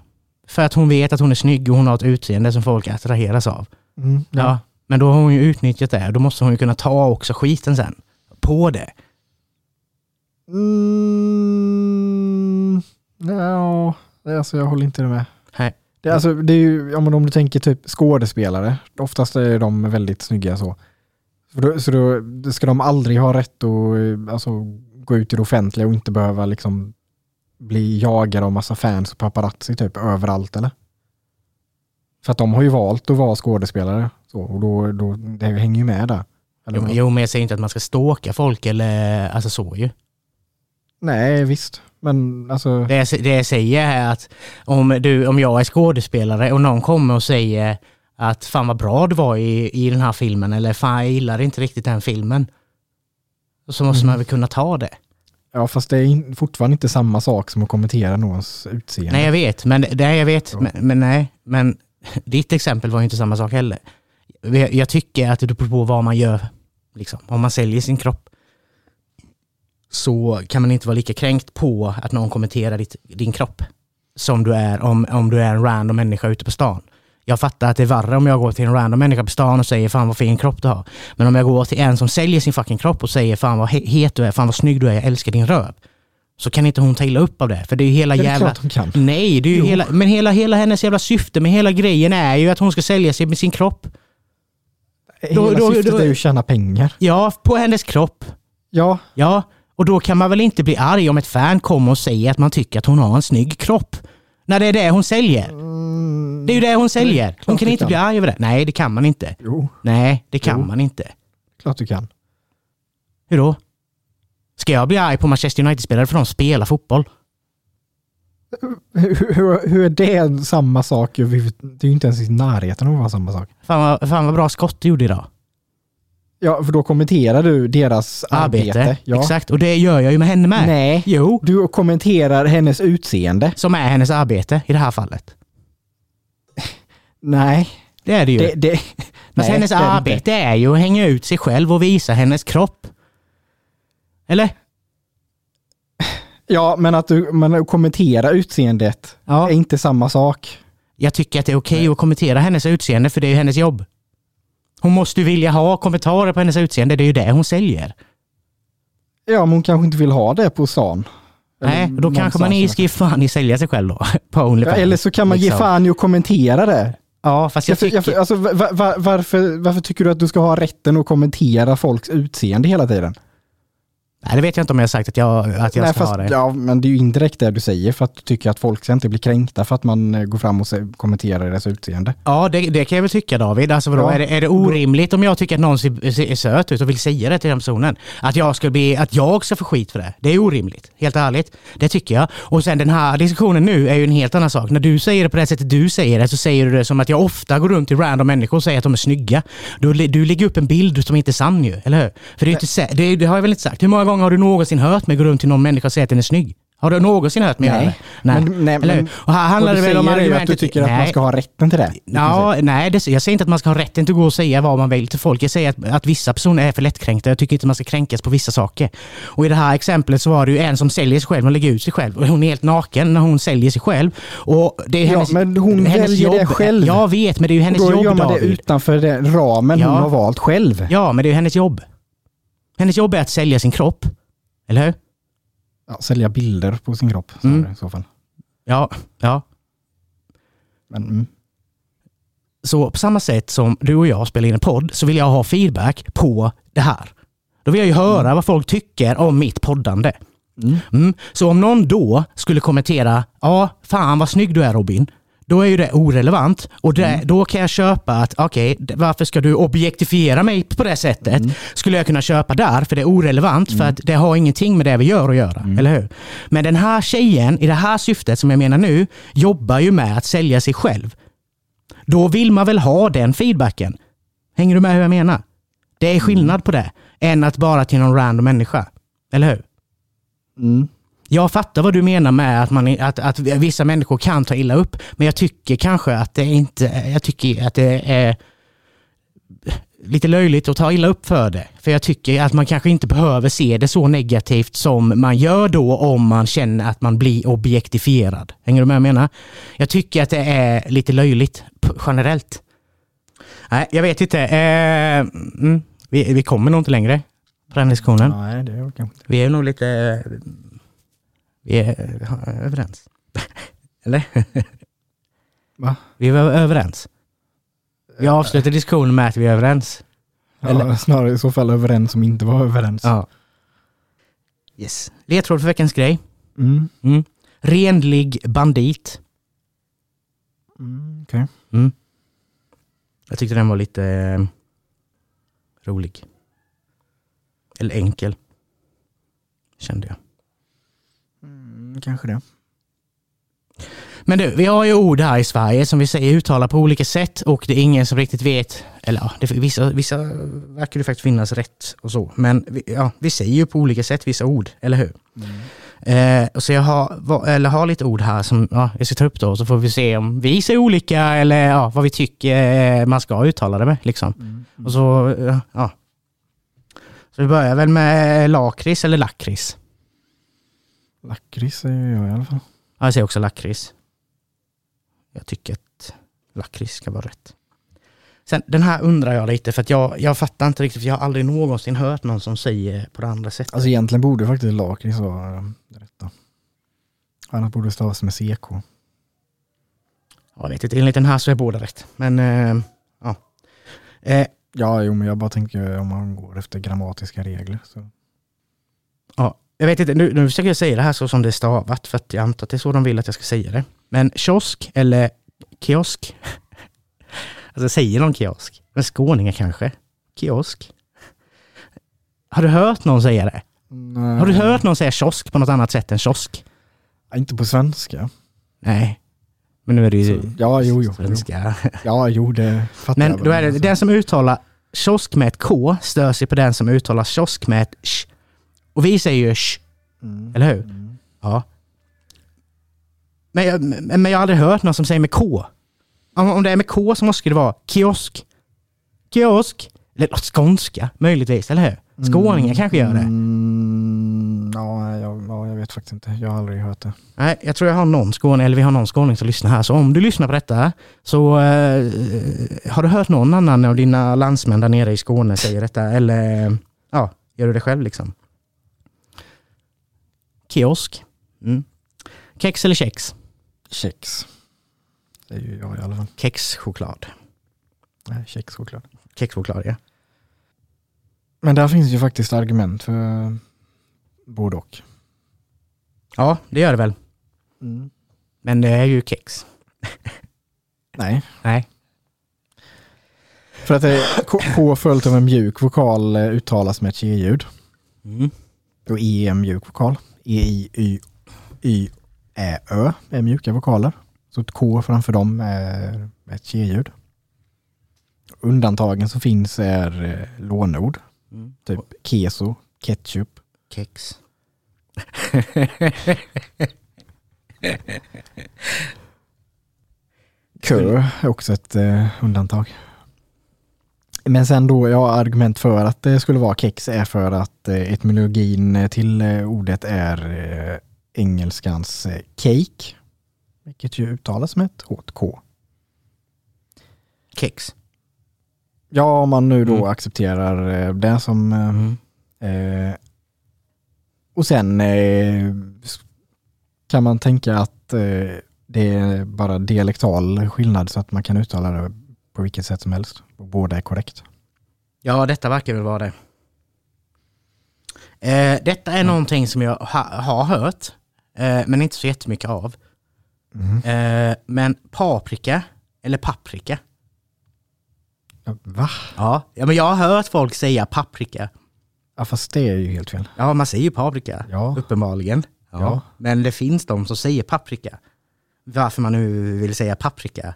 för att hon vet att hon är snygg och hon har ett utseende som folk attraheras av. Mm, Ja. Men då har hon ju utnyttjat det. Då måste hon ju kunna ta också skiten sen. På det. Mm, ja, alltså jag håller inte med. Nej. Det, är alltså, det är ju, ja, men om du tänker typ skådespelare, oftast är de väldigt snygga så. Så då, så då ska de aldrig ha rätt att eh, alltså, gå ut i det offentliga och inte behöva liksom bli jagade av massa fans och paparazzi typ överallt eller? För att de har ju valt att vara skådespelare så, och då, då, det hänger ju med där. Jo, jo, men jag säger inte att man ska stalka folk eller alltså så ju. Nej, visst. Men alltså, Det jag, det jag säger är att om, du, om jag är skådespelare och någon kommer och säger att fan vad bra du var i, i den här filmen eller fan jag gillar inte riktigt den filmen. Så måste Mm. man väl kunna ta det. Ja fast det är fortfarande inte samma sak som att kommentera någons utseende. Nej jag vet, men, det jag vet, men, men nej. Men [LAUGHS] ditt exempel var ju inte samma sak heller. Jag, jag tycker att det beror på vad man gör. Liksom. Om man säljer sin kropp så kan man inte vara lika kränkt på att någon kommenterar ditt, din kropp som du är om, om du är en random människa ute på stan. Jag fattar att det är värre om jag går till en random människa på stan och säger fan vad fin kropp du har. Men om jag går till en som säljer sin fucking kropp och säger fan vad he- het du är, fan vad snygg du är, jag älskar din röv. Så kan inte hon ta illa upp av det. För det är ju hela det är jävla... klart de kan. Nej, det är ju Jo. hela, men hela, hela hennes jävla syfte med hela grejen är ju att hon ska sälja sig med sin kropp. Hela Då- då- syftet då- är ju att tjäna pengar. Ja, på hennes kropp. Ja, Ja, och då kan man väl inte bli arg om ett fan kommer och säger att man tycker att hon har en snygg kropp. När det är det hon säljer. mm, Det är ju det hon säljer. Hon kan inte kan. bli arg över det. Nej, det kan man inte. jo, Nej, det kan Jo. man inte. klart du kan. Hur då? Ska jag bli arg på Manchester United-spelare för de spelar fotboll? Hur, hur, hur är det samma sak? Det är ju inte ens i närheten av att vara samma sak. Fan vad, fan vad bra skott du gjorde idag. Ja, för då kommenterar du deras arbete. Arbete. Ja. Exakt, och det gör jag ju med henne med. Nej, Jo, du kommenterar hennes utseende. som är hennes arbete i det här fallet. Nej, Det är det ju. det, det, Fast hennes det är det inte. arbete är ju att hänga ut sig själv och visa hennes kropp. Eller? Ja, men att du men att kommentera utseendet Ja. är inte samma sak. Jag tycker att det är okej att kommentera hennes utseende för det är ju hennes jobb. Hon måste ju vilja ha kommentarer på hennes utseende, det är ju det hon säljer. Ja, men hon kanske inte vill ha det på stan. Nej, då kanske man ska ge fan i sälja sig själv då. [LAUGHS] På Ja, eller så kan man ge liksom. fan i att kommentera det. Ja, fast jag Jag, tycker... jag, alltså, va, va, varför, varför tycker du att du ska ha rätten att kommentera folks utseende hela tiden? Nej, det vet jag inte om jag har sagt att jag, att jag Nej, ska fast, ha det. Ja, men det är ju indirekt det du säger för att du tycker att folk ska inte bli kränkta för att man eh, går fram och kommenterar deras utseende. Ja, det, det kan jag väl tycka David. Alltså, vadå, Ja. är, det, är det orimligt om jag tycker att någon ser, ser söt ut och vill säga det till den personen? Att jag, ska bli, att jag ska få skit för det? Det är orimligt, helt ärligt. Det tycker jag. Och sen den här diskussionen nu är ju en helt annan sak. När du säger det på det sättet du säger det så säger du det som att jag ofta går runt till random människor och säger att de är snygga. Du, du lägger upp en bild som inte är sann ju, eller hur? För det, är inte, det, det har jag väl inte sagt. Hur många gånger har du någonsin hört mig gå runt till någon människa och säga att den är snygg? Har du någonsin hört mig Nej. göra det? Nej. Men, nej, eller men, Och här handlar det väl om ju att du argumentet... tycker att man Nej. ska ha rätten till det. Ja, nej, det, jag säger inte att man ska ha rätten till att gå och säga vad man vill till folk. Jag säger att, att vissa personer är för lättkränkta. Jag tycker inte man ska kränkas på vissa saker. Och i det här exemplet så var det ju en som säljer sig själv och lägger ut sig själv. Och hon är helt naken när hon säljer sig själv. Och det är Ja, hennes, men hon hennes väljer det jobb. själv. Jag vet, men det är ju hennes då jobb gör man det David. utanför den ramen Ja. hon har valt själv. Ja, men det är ju hennes jobb. Hennes jobb är att sälja sin kropp. Eller hur? Ja, sälja bilder på sin kropp Mm. i så fall. Ja, ja. Men, mm. Så på samma sätt som du och jag spelar in en podd så vill jag ha feedback på det här. Då vill jag ju höra vad folk tycker om mitt poddande. Mm. Mm. Så om någon då skulle kommentera, ja, fan vad snygg du är Robin. Då är ju det orelevant och det, då kan jag köpa att, okej, d- varför ska du objektifiera mig på det sättet? Skulle jag kunna köpa där, för det är orelevant, för att det har ingenting med det vi gör att göra, eller hur? Men den här tjejen, i det här syftet som jag menar nu, jobbar ju med att sälja sig själv. Då vill man väl ha den feedbacken? Hänger du med hur jag menar? Det är skillnad på det, än att bara till någon random människa. Eller hur? Mm. Jag fattar vad du menar med att, man, att, att vissa människor kan ta illa upp, men jag tycker kanske att det inte, jag tycker att det är lite löjligt att ta illa upp för det. För jag tycker att man kanske inte behöver se det så negativt som man gör då om man känner att man blir objektifierad. Hänger du med vad jag menar? Jag tycker att det är lite löjligt generellt. Nej, jag vet inte. Eh, mm, vi, vi kommer nog inte längre på den diskussionen. Nej, det är kanske inte. Vi är nog lite... Vi är eh, överens. [LAUGHS] Eller? Va? Vi är överens. Vi avslutar diskussionen med att vi är överens. Ja, snarare i så fall överens som inte var överens. Ja. Yes. Ledtråd för veckans grej. Mm. Mm. Renlig bandit. Mm, okej. Mm. Jag tyckte den var lite eh, rolig. Eller enkel. Kände jag. Mm, kanske det. Men du, vi har ju ord här i Sverige som vi säger uttalar på olika sätt och det är ingen som riktigt vet, eller ja, det, vissa, vissa verkar det faktiskt finnas rätt och så, men vi, ja, vi säger ju på olika sätt vissa ord, eller hur? Eh, och så jag har, eller har lite ord här som ja, jag ska ta upp då, så får vi se om vi säger olika eller ja, vad vi tycker eh, man ska uttala det med. Liksom. Mm. Och så, eh, ja. Så vi börjar väl med lakrits eller lakrits. Lakrits säger jag i alla fall. Ja, jag säger också lakrits. Jag tycker att lakrits ska vara rätt. Sen den här undrar jag lite för att jag, jag fattar inte riktigt för jag har aldrig någonsin hört någon som säger på det andra sättet. Alltså egentligen borde faktiskt lakrits vara det rätta. Annars borde det stavas med CK. Jag vet inte, enligt den här så är båda rätt. Men eh, ja. Eh, Ja, jo, men jag bara tänker om man går efter grammatiska regler. Så. ja. Jag vet inte, nu, nu försöker jag säga det här så som det är stavat för att jag antar att det är så de vill att jag ska säga det. Men kiosk eller kiosk? [LAUGHS] Alltså säger de kiosk? Men skåningar kanske? Kiosk? Har du hört någon säga det? Nej. Har du hört någon säga kiosk på något annat sätt än kiosk? Inte på svenska. Nej, men nu är det ju Så, ja, jo, jo. jo. svenska. [LAUGHS] Ja, jo, det fattar Men jag. väl. då är det den som uttalar kiosk med ett K stör sig på den som uttalar kiosk med ett sh. Och vi säger ju sh, Mm. eller hur? Mm. Ja. Men jag, men jag har aldrig hört någon som säger med K. Om, om det är med K så måste det vara kiosk. Kiosk. Eller skånska möjligtvis, eller hur? Skåningar kanske gör det. Mm, ja, jag, ja, jag vet faktiskt inte. Jag har aldrig hört det. Nej, jag tror jag har någon skåning, eller vi har någon skåning som lyssnar här. Så om du lyssnar på detta så eh, har du hört någon annan av dina landsmän där nere i Skåne säga detta? Eller ja, gör du det själv liksom? Kiosk. Mm. Kex eller kex? Kex. Det är ju jag i alla fall. Kexchoklad. Nej, kex såklart. Kexchoklad, ja. Men där finns ju faktiskt argument för både och. Ja, det gör det väl. Men det är ju kex. [LAUGHS] Nej, Nej. för att det är K, K följt av en mjuk vokal eh, uttalas med ett K-ljud. Mm. Och E är en mjuk vokal. E, I, Y, Y, Ä, Ö är mjuka vokaler. Så ett K framför dem är ett K-ljud. Undantagen som finns är eh, lånord. Mm. Typ keso, ketchup. Kex. Kö är också ett eh, undantag. Men sen då, ja, argument för att det skulle vara kex är för att eh, etymologin till eh, ordet är eh, engelskans eh, cake, vilket ju uttalas med ett hårt K. Kex. Ja, om man nu då Mm. accepterar eh, det som... eh, Mm. Eh, och sen eh, kan man tänka att eh, det är bara dialektal skillnad så att man kan uttala det på vilket sätt som helst. Båda är korrekt. Ja, detta verkar väl vara det. Eh, detta är någonting som jag ha, har hört, eh, men inte så jättemycket av. Mhm. Eh, men paprika, eller paprika. Ja, Va? Ja. ja, men jag har hört folk säga paprika. Ja, fast det är ju helt fel. Ja, man säger ju paprika, Ja. uppenbarligen. Ja. Men det finns de som säger paprika. Varför man nu vill säga paprika.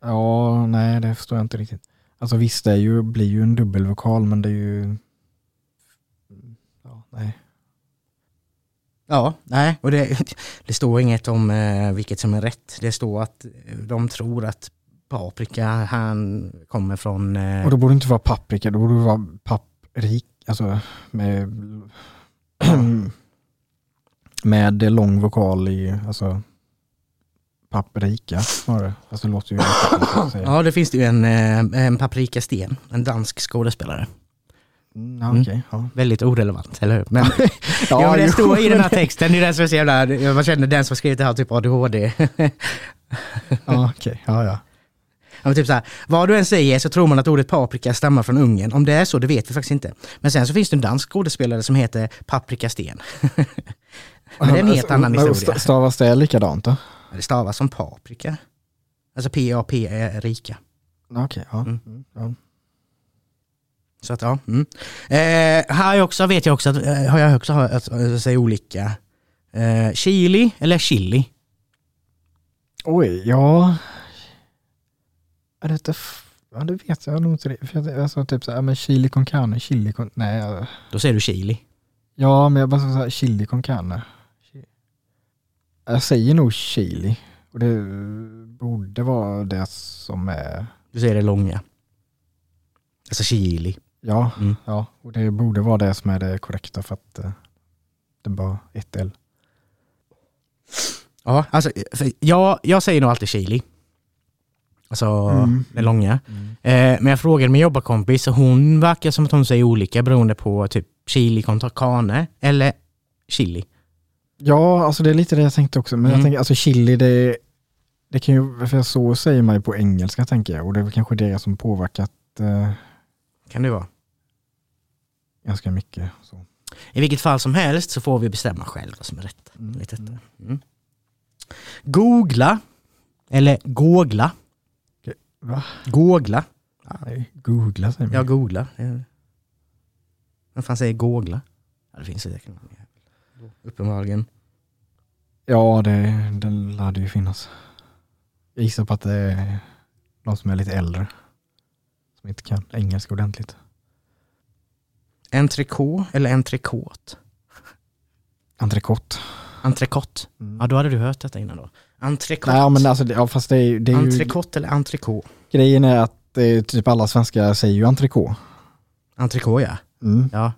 Ja, nej det förstår jag inte riktigt. Alltså visst, det är ju, blir ju en dubbelvokal men det är ju... Ja, nej. Ja, nej, och det, [LAUGHS] det står inget om eh, vilket som är rätt. Det står att eh, de tror att paprika, han kommer från... Eh, Och då borde det inte vara paprika, då borde det vara papprik, alltså med, [CLEARS THROAT] med lång vokal i, alltså paprika snarare. Alltså det låter ju. Ja, det finns det ju en, eh, en Paprika Sten, en dansk skådespelare. Mm, okej, ja. Väldigt orelevant, eller hur? Men, [LAUGHS] ja, Ja, det står i den här texten, det är den som är så jävla, man känner den som skrivit det här typ ADHD. [LAUGHS] Ja, okej, ja, ja. Ja, typ så här, vad du än säger så tror man att ordet paprika stammar från Ungern. Om det är så, det vet vi faktiskt inte. Men sen så finns det en dansk skådespelare som heter Paprika Sten. [LAUGHS] Men det är en helt Alltså, annan men historia. st- Stavas det likadant då? Det stavas som paprika. Alltså P-A-P är rika. Ja, Okej, ja. Mm. Mm, ja. Så att ja. Mm. Eh, här också vet jag också att, eh, har jag också hört att eh, säga olika. Eh, chili eller chili? Oj, ja. Är det Ja, det vet jag nog inte. För jag, alltså, typ så här, men chili con carne, chili con... Nej. Då säger du chili. ja, men jag bara så här, chili con carne. Jag säger nog chili. Och det borde vara det som är... Du säger det långa. Alltså chili. Ja, Mm. ja. Och det borde vara det som är det korrekta för att eh, det är bara ett L. Ja, alltså, jag, jag säger nog alltid chili. Alltså Mm. den långa. Eh, men jag frågade min jobbarkompis och hon verkar som att hon säger olika beroende på typ chili kontra carne eller chili. Ja, alltså det är lite det jag tänkte också. Men Mm. jag tänker, alltså chili, det, det kan ju, för så säger man ju på engelska tänker jag. Och det är väl kanske det som påverkat eh, Kan det vara. ganska mycket. Så. I vilket fall som helst så får vi bestämma själv vad som är rätt. Mm. Lite. Mm. Googla eller gågla. Va? Nej, googla säger man. Jag googlar. Det- Vem fan säger gågla? Ja, det finns säkert någon. Uppenbarligen. Ja, det, den lär ju finnas. Jag gissar på att det är de som är lite äldre. Som inte kan engelska ordentligt. Entrecote eller entrecote? Entrecote. Entrecote. Mm. Ja, då hade du hört detta innan då. Entrecote. Nej, men alltså, det- ja, fast det är, det är ju, entrecote eller entrecote? grejen är att eh, typ alla svenskar säger ju entrecote. Entrecote ja. Mm. Ja.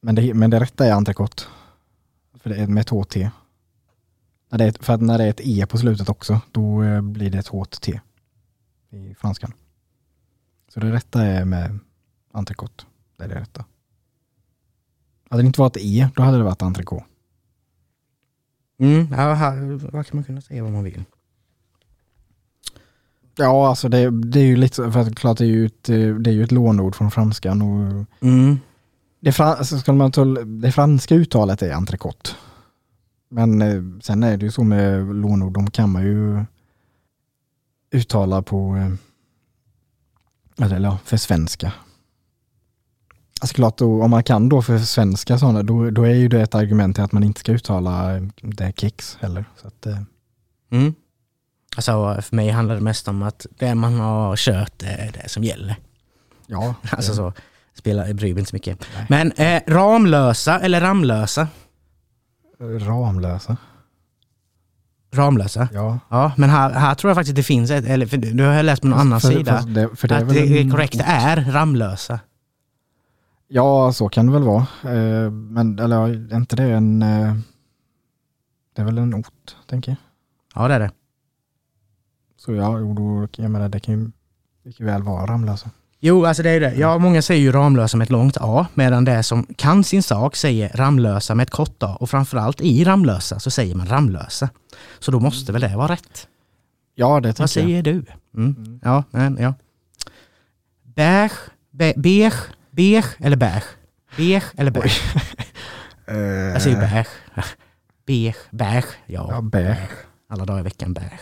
Men, det, men det rätta är entrecote. För det är med ett HT. När det är, för att när det är ett E på slutet också, då eh, blir det ett HT i franskan. Så det rätta är med entrecote. Det är det rätta. Hade det inte varit E, då hade det varit entrecote. Mm, ja, här, vad kan man kunna säga vad man vill? Ja, alltså det, det är ju lite, för att klart det är ju ett, eh, det är ju ett lånord från franskan och Mm. Det, fran, alltså ska man ta, det franska uttalet är entrecote. Men eh, sen är det ju så med lånord, de kan man ju uttala på, eh, eller ja, för svenska. Alltså klart, då, om man kan då för svenska sådana, då, då är ju det ett argument till att man inte ska uttala eh, det kex heller. Så att, Mm. Alltså, för mig handlar det mest om att det man har kört det är det som gäller. ja, Alltså så, spelar, bryr mig inte så mycket. Nej. Men eh, Ramlösa eller Ramlösa? Ramlösa. Ramlösa? Ja. Ja, men här, här tror jag faktiskt det finns ett, eller för du har läst på någon annan För- sida, fast det, för det att det korrekta är Ramlösa. Ja, så kan det väl vara. Eh, Men eller är inte det en... eh, Det är väl en ort, tänker jag. Ja, det är det. Så ja, jo, då, jag menar det kan ju mycket väl vara Ramlösa. Jo, alltså det är det. Ja, många säger ju Ramlösa med ett långt A, medan det som kan sin sak säger Ramlösa med ett kort A. Och framförallt i Ramlösa så säger man Ramlösa. Så då måste väl det vara rätt. Ja, det Vad tänker jag. säger du? Mm. Mm. Ja, men ja. Beige, be, beige, beige eller beige? Beige eller beige? [LAUGHS] Eh, Jag säger beige. Beige, beige. Ja, Ja, beige. alla dagar i veckan beige.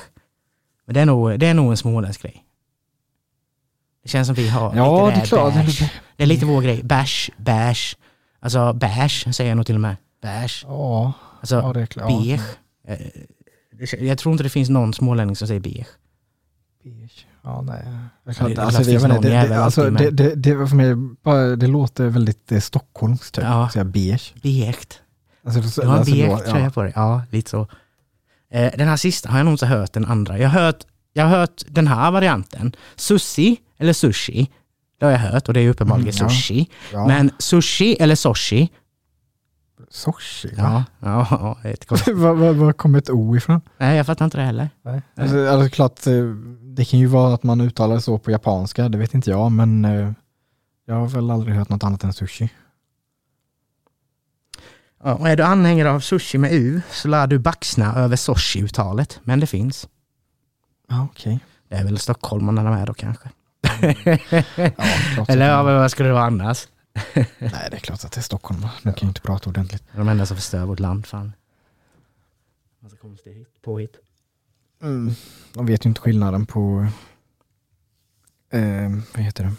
Men det är nog, det är nog en småländsk grej. Det känns som vi har Ja, lite det är klart. beige. Det är lite vår grej. Bash, bash. Alltså bash säger jag nog till och med. Bash. Ja, Alltså ja, det är klart. beige. Eh, Jag tror inte det finns någon smålänning som säger beige. Beige. Ja, nej. Jag det- kan, alltså, det, menar, det, det, alltså, det, det, det, för mig, bara, det låter väldigt eh, stockholmskt typ. Ja. Säga beige. Beige. Alltså, Du har en alltså, beige tröja på dig. Ja, lite så. Eh, Den här sista har jag nog inte hört den andra. Jag har hört, jag har hört den här varianten. Sushi eller sushi. Det har jag hört och det är uppenbarligen Mm, ja. sushi. ja. Men sushi eller sushi? Sushi? Ja, ja, ja är ett. [LAUGHS] Var, var, var kommer ett O ifrån? Nej, jag fattar inte det heller. Nej. Alltså, alltså, klart, eh, det kan ju vara att man uttalar så på japanska, det vet inte jag, men eh, jag har väl aldrig hört något annat än sushi. Ja, och är du anhängare av sushi med U så lär du baxna över sushi-uttalet. Men det finns. Ja, okej. Det är väl stockholmarna med då kanske. Ja, Eller ja, vad skulle det vara annars? [LAUGHS] nej, det är klart att det är Stockholm. De kan ju inte prata ordentligt. De enda som förstör vårt land. Fan. Massa konstigt hit- påhitt. Mm. De vet ju inte skillnaden på, eh, vad heter det,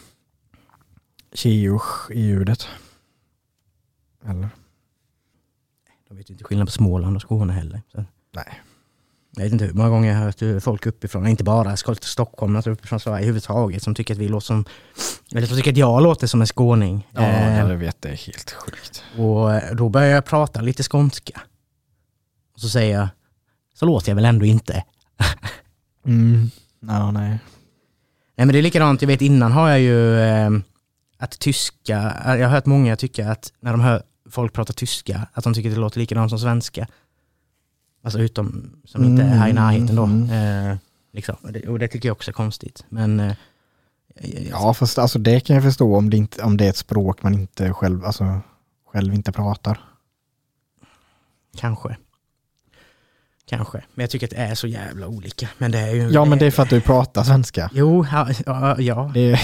Chiush i ljudet. Eller? De vet ju inte skillnad på Småland och Skåne heller. Så. Nej. Jag vet inte hur många gånger jag har hört folk uppifrån, inte bara Stockholm, utan uppifrån Sverige överhuvudtaget, som tycker att vi låter som, eller som tycker att jag låter som en skåning. Ja, Eh, jag vet, det är helt sjukt. och eh, då börjar jag prata lite skånska. Och så säger jag, så låter jag väl ändå inte. [LAUGHS] Mm. Ja, nej. Nej men det är likadant, jag vet innan har jag ju eh, att tyska, jag har hört många tycka att när de hör folk prata tyska, att de tycker att det låter likadant som svenska. Alltså utom, som inte är här i närheten då. Mm. Eh, liksom. och, det, och det tycker jag också är konstigt. Men eh, Ja, fast alltså det kan jag förstå om det, inte, om det är ett språk man inte själv, alltså, själv inte pratar. kanske. Kanske. Men jag tycker att det är så jävla olika. Men det är ju... Ja, men det är för att du pratar svenska. Jo, ja, ja, ja. Det,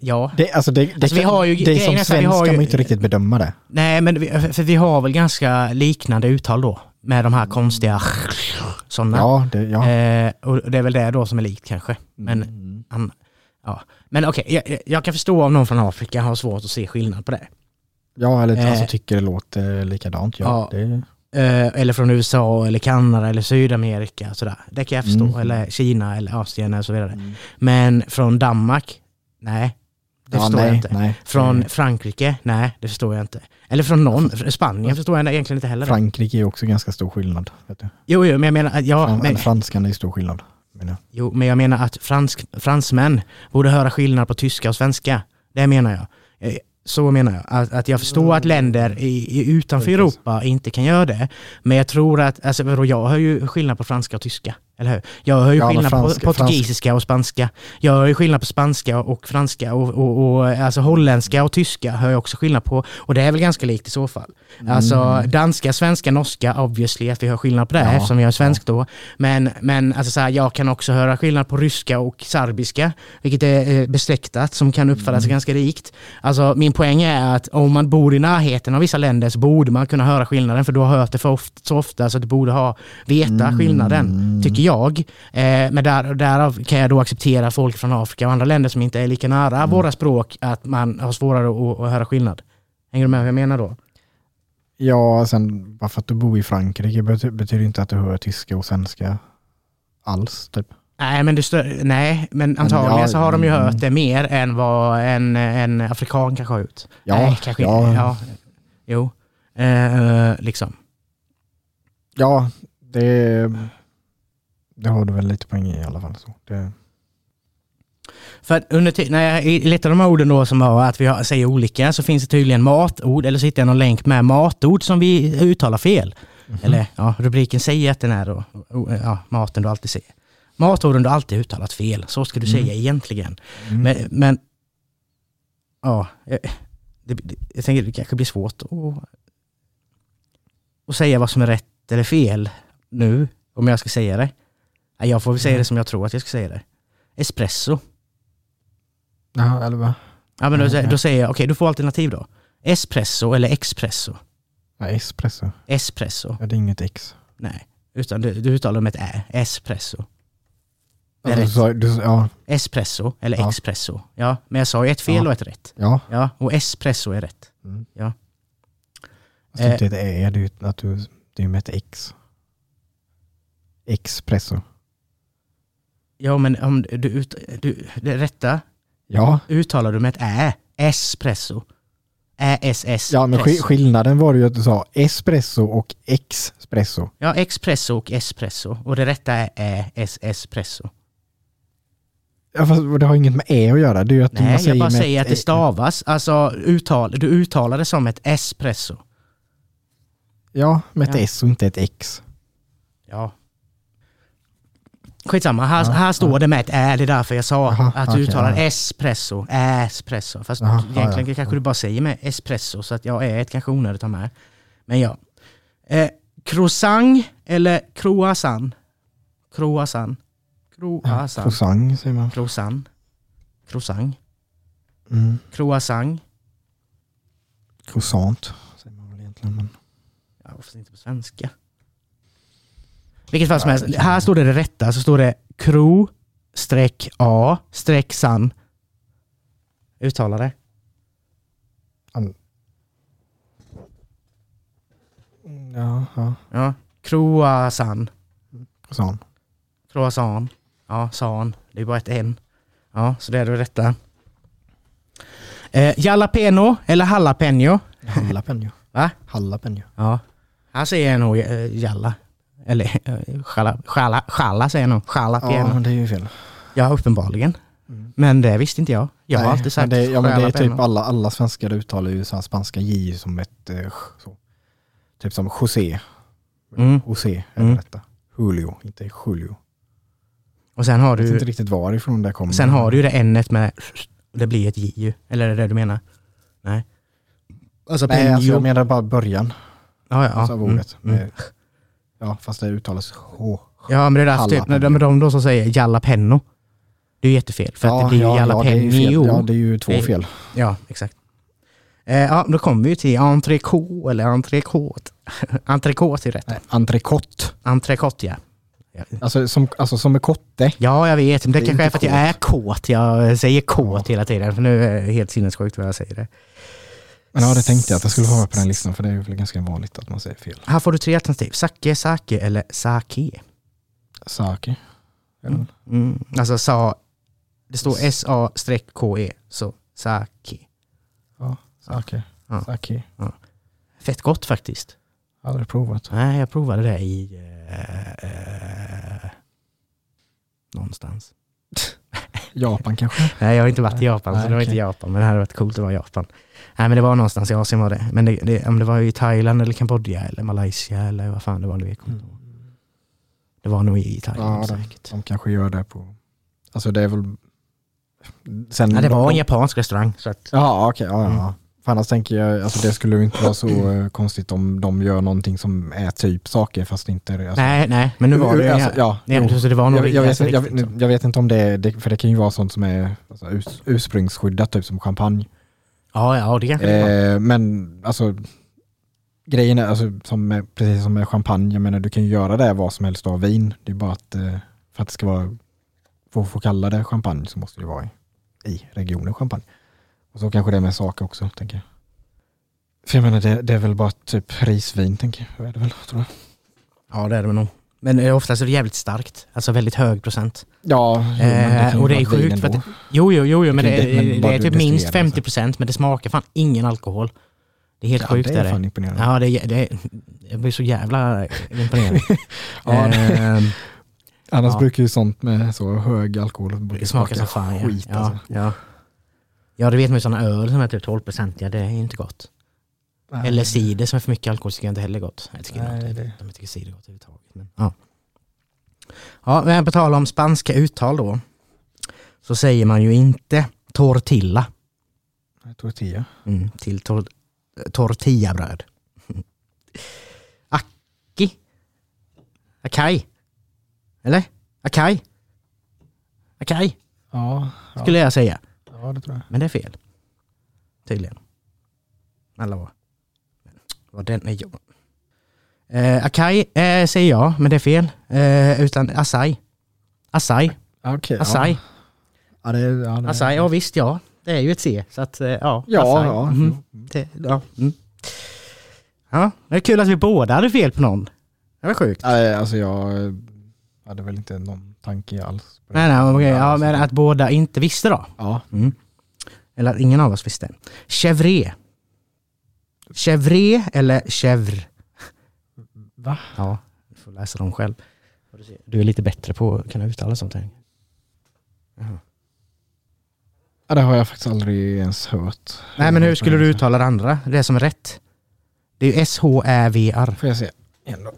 ja. det, alltså det, det, Alltså, vi har ju- det som är så här, vi svensk har kan ju- man inte riktigt bedöma det. Nej, men vi, för vi har väl ganska liknande uttal då. Med de här konstiga sådana. Ja, det, ja. Eh, och det är väl det då som är likt kanske. Men, Mm. han, ja. men okej, jag, jag kan förstå om någon från Afrika har svårt att se skillnad på det. Ja, eller Eh. alltså tycker det låter likadant. Ja, Ja. Det, Eh, eller från USA eller Kanada eller Sydamerika. Sådär. Det kan jag förstå. Mm. Eller Kina eller Asien och så vidare. Mm. Men från Danmark? Nej, det Ja, förstår nej, jag inte. Nej. Från Frankrike? Nej, det förstår jag inte. Eller från någon. Spanien förstår jag egentligen inte heller. Frankrike är också ganska stor skillnad. Vet du. Jo, jo, men jag menar... Ja, Fran- men, franskan är stor skillnad. menar jo, men jag menar att fransk, fransmän borde höra skillnad på tyska och svenska. Det menar jag. Eh, Så menar jag. Att, att jag förstår att länder i, utanför. Europa inte kan göra det. Men jag tror att, alltså jag hör ju skillnad på franska och tyska. Eller hur? Jag hör ju Ja, skillnad franska- på portugisiska och spanska. Jag hör ju skillnad på spanska och franska och, och, och alltså holländska och tyska hör jag också skillnad på. Och det är väl ganska likt i så fall. Alltså danska, svenska, norska, obviously att vi hör skillnad på det Ja, eftersom jag är svensk då. Men, men alltså så här, jag kan också höra skillnad på ryska och serbiska, vilket är eh, besläktat som kan uppfattas Mm. ganska rikt. Alltså min poäng är att om man bor i närheten av vissa länder så borde man kunna höra skillnaden för du har hört det för ofta, så ofta så att du borde ha, veta Mm. skillnaden, tycker jag. Eh, men där, därav kan jag då acceptera folk från Afrika och andra länder som inte är lika nära Mm. våra språk, att man har svårare att, att höra skillnad. Hänger du med vad jag menar då? Ja, sen bara för att du bor i Frankrike bety- betyder inte att du hör tyska och svenska alls. Typ. Nej, men, stö- nej, men antagligen ja, så har de ju mm. hört det mer än vad en, en afrikan kanske har gjort. Ja, nej, kanske ja. inte. Ja, jo, eh, liksom. Ja, det, det har du väl lite poäng i i alla fall. Så. Det, För under ti- när jag i lite av de här orden då som var att vi har, säger olika så finns det tydligen matord eller så hittar jag någon länk med matord som vi uttalar fel. Mhm. Eller ja, rubriken säger att den är då, ja, maten du alltid säger. Matorden du alltid uttalat fel, så ska du säga egentligen. Mm. Men, men ja, eh, det, det, jag tänker det kanske blir svårt att, att säga vad som är rätt eller fel nu, om jag ska säga det. Jag får väl säga det som jag tror att jag ska säga det. Espresso. ja, eller vad? Ja, men då, då säger jag, okej du får alternativ då. Espresso eller expresso? Ja, espresso. Espresso. Ja, det är inget X. Nej, utan du, du uttalar med ett ä. Espresso. Alltså, du, ja, Espresso eller Ja. expresso. Ja, men jag sa ju ett fel Ja. och ett rätt. ja. Ja, och espresso är rätt. Mm. Ja. Alltså, Eh. inte ett Ä, det är ju med ett X. Expresso. Ja, men om du, ut, du, det rätta Ja, uttalar du med ett ä. Espresso. Ä-S-S. ja men sk- skillnaden var ju att du sa espresso och expresso. Ja, expresso och espresso. Och det rätta är ä-s-espresso. Ja, fast det har inget med Ä att göra. Det är ju att man Nej, säger jag bara säger att det Ä. stavas. Alltså, uttal, du uttalar det som ett espresso. Ja, med ett Ja. S och inte ett X. Ja. Skitsamma, här, Ja, här står det med ett ä, det är därför jag sa Jaha, att du okej, uttalar ja. espresso, espresso. Fast Jaha, ja, egentligen ja. kanske du bara säger med espresso, så att jag är ett kanske onödigt att ha med. Men ja. Eh, croissant eller croissant? Croissant. Croissant. Croissant säger man. Croissant. Croissant. Mm. Croissant. Croissant säger man väl egentligen. Men... Ja, varför inte på svenska? Vilket fall som helst, här står det det rätta, så står det kro streck a streck san. Uttala det. Ja, ja. Ja. Croissant. Croissant. Croissant. Ja, san. Det är bara ett n. Ja, så det är det rätta. Eh, jalapeno eller jalapeno? Jalapeno. Va? Jalapeno. Ja. Här säger jag nog eh, jalla. Eller eh, jalla, jalla, jalla säger jag nog. Ja, Jalapeno. men det är ju fel. Ja, uppenbarligen. Mm. Men det visste inte jag. Jag har Nej, alltid sagt men det, ja, men det är typ alla, alla svenskar uttalar ju så här spanska J som ett eh, så. Typ som José. Mm. José är Mm. det detta. Julio, inte Julio. Och sen har Jag vet du, inte riktigt varifrån det kommer. sen har du ju det n med, det blir ett j ju. Eller är det det du menar? Nej. Alltså Nej, alltså jag menar bara början ja, ja, alltså, ja. av Mm, ordet. mm. Ja, fast det uttalas H. Ja, men det är därför typ, när de, de då som säger jalapeno. Det är ju jättefel. För att det blir ja, ja, fel. jalapeno. Ja, det är ju två Det fel. Ja, exakt. Eh, ja, då kommer vi till entrecote eller entrecote. [LAUGHS] entrecote är rätt. Nej, Entrecote. Entrecote, ja. Ja. Alltså som, alltså som är kotte. Ja, jag vet. Men det, Det kanske är för att jag är kåt. Jag säger kåt hela tiden. För nu är det helt sinnessjukt vad jag säger det. Men ja, det tänkte jag att jag skulle vara på den listan för det är väl ganska vanligt att man säger fel. Här får du tre alternativ. Sake, sake eller sake. Sake. Mm. Mm. Alltså sa, det står S-A-K-E, så sake. Ja, sake. Ja. Sake. Fett gott faktiskt. Aldrig provat. Nej, jag provade det i... Eh, eh, någonstans. Japan kanske? [LAUGHS] Nej, jag har inte varit i Japan, Nej, så det var okej. inte Japan. Men det hade varit coolt att vara i Japan. Nej, men det var någonstans i Asien var det. Men det, det, om det var i Thailand eller Kambodja eller Malaysia eller vad fan det var. Det, inte. det var nog i Thailand Ja, de, säkert. de kanske gör det på... Alltså det är väl... Sen Ja, det var de, en japansk restaurang. Så att, Ja, okej. ja, ja. Mm. För annars tänker jag, alltså det skulle ju inte vara så eh, konstigt om de gör någonting som är typ saker fast inte... Alltså, nej, nej, men nu var det... alltså, ja, ja, jo. så det var nog jag, jag, vet, jag, jag inte om det det, för det kan ju vara sånt som är alltså, urs, ursprungsskyddat, typ som champagne. Ja, ja, det kanske det. Eh, men alltså, grejen är, alltså, som med, precis som med champagne, jag menar du kan ju göra det vad som helst av vin. Det är bara att eh, för att det ska vara, för att få kalla det champagne så måste det vara i, i regionen champagne. Och så kanske det är med saker också, tänker jag. För jag menar det, det är väl bara typ risvin, tänker jag. Är det väl, tror jag. Ja, det är det nog. Men eh, oftast är det jävligt starkt. Alltså väldigt hög procent. Ja, jo, Eh, kan ju och det är sjukt för att. Jo, jo, jo, jo men Det det, men det är typ minst destillerar det, 50 procent men det smakar fan ingen alkohol. Det är helt Ja, sjukt. det är fan det. imponerande. Ja, det, det, jag blir så jävla imponerad. [LAUGHS] Ja, [LAUGHS] Ehm, Annars ja. brukar ju sånt med så hög alkohol det smakar som fan. Ja. skit. Ja, Alltså. ja. ja, det vet man ju sådana öl som är typ 12 procentiga, det är inte gott. Eller cider som är för mycket alkohol tycker jag inte heller gott. Jag tycker, Nej, inte, det- jag tycker cider gott överhuvudtaget. Men, ja. ja, men på tal om spanska uttal då. Så säger man ju inte tortilla Tortilla. mm, till tor tortillabröd. Aki. Akai. Eller? Akai. Akai Ja, ja. skulle jag säga. ja, det tror jag. Men det är fel. Tydligen. Eller vad? Vad den är jag. Eh, Akai eh, säger jag, men det är fel. Eh, utan Asai. Asai. Okej. Asai. Ja. Ja, det, ja, det, Asai, ja visst ja. Det är ju ett C. Så att, eh, ja. Ja, Asai. ja. Mhm. Det, ja. Mm. ja. Det är kul att vi båda hade fel på någon. Det var sjukt. Nej, alltså jag eh, hade väl inte någon tanke alls. det. Nej, nej, okej. ja, Alltså, men att båda inte visste då. Ja, Mm. Eller att ingen av oss visste. Chevre. Chevre eller chèvre? va? Ja, du får läsa dem själv. Du är lite bättre på att kunna uttala sånt här. Jaha. Ja, det har jag faktiskt aldrig ens hört. Nej men hur skulle du uttala det andra? Det som är rätt? Det är ju S-H-Ä-V-R. Får jag se igen då?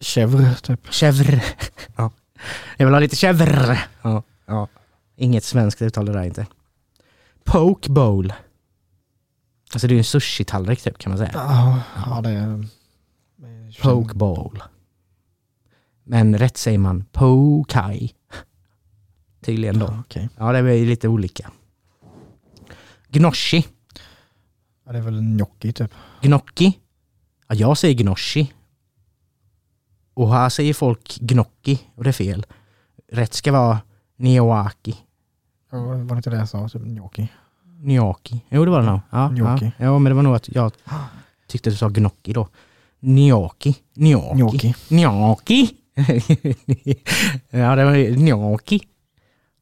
Chèvre, typ. Chèvre. Ja. Jag vill ha lite chèvre. Ja. ja. Inget svenskt uttal det där inte. Poke bowl. Alltså det är ju en sushi-tallrik typ kan man säga. Ja, ja det är... Poke bowl. Men rätt säger man pokai. Tydligen då. Ja, okej. Ja, det är ju lite olika. Gnoschi. Ja, det är väl gnocchi typ. Gnocchi. Ja, jag säger gnoschi. Och här säger folk gnocchi och det är fel. Rätt ska vara neoaki. Ja, Var det inte det jag sa? Typ gnocchi. Gnocchi. Jo, det var det nog. Ja, Gnocchi. ja. ja, men det var nog att jag tyckte du sa gnocchi då. Gnocchi. Gnocchi. Gnocchi. [LAUGHS] Ja, det var gnocchi.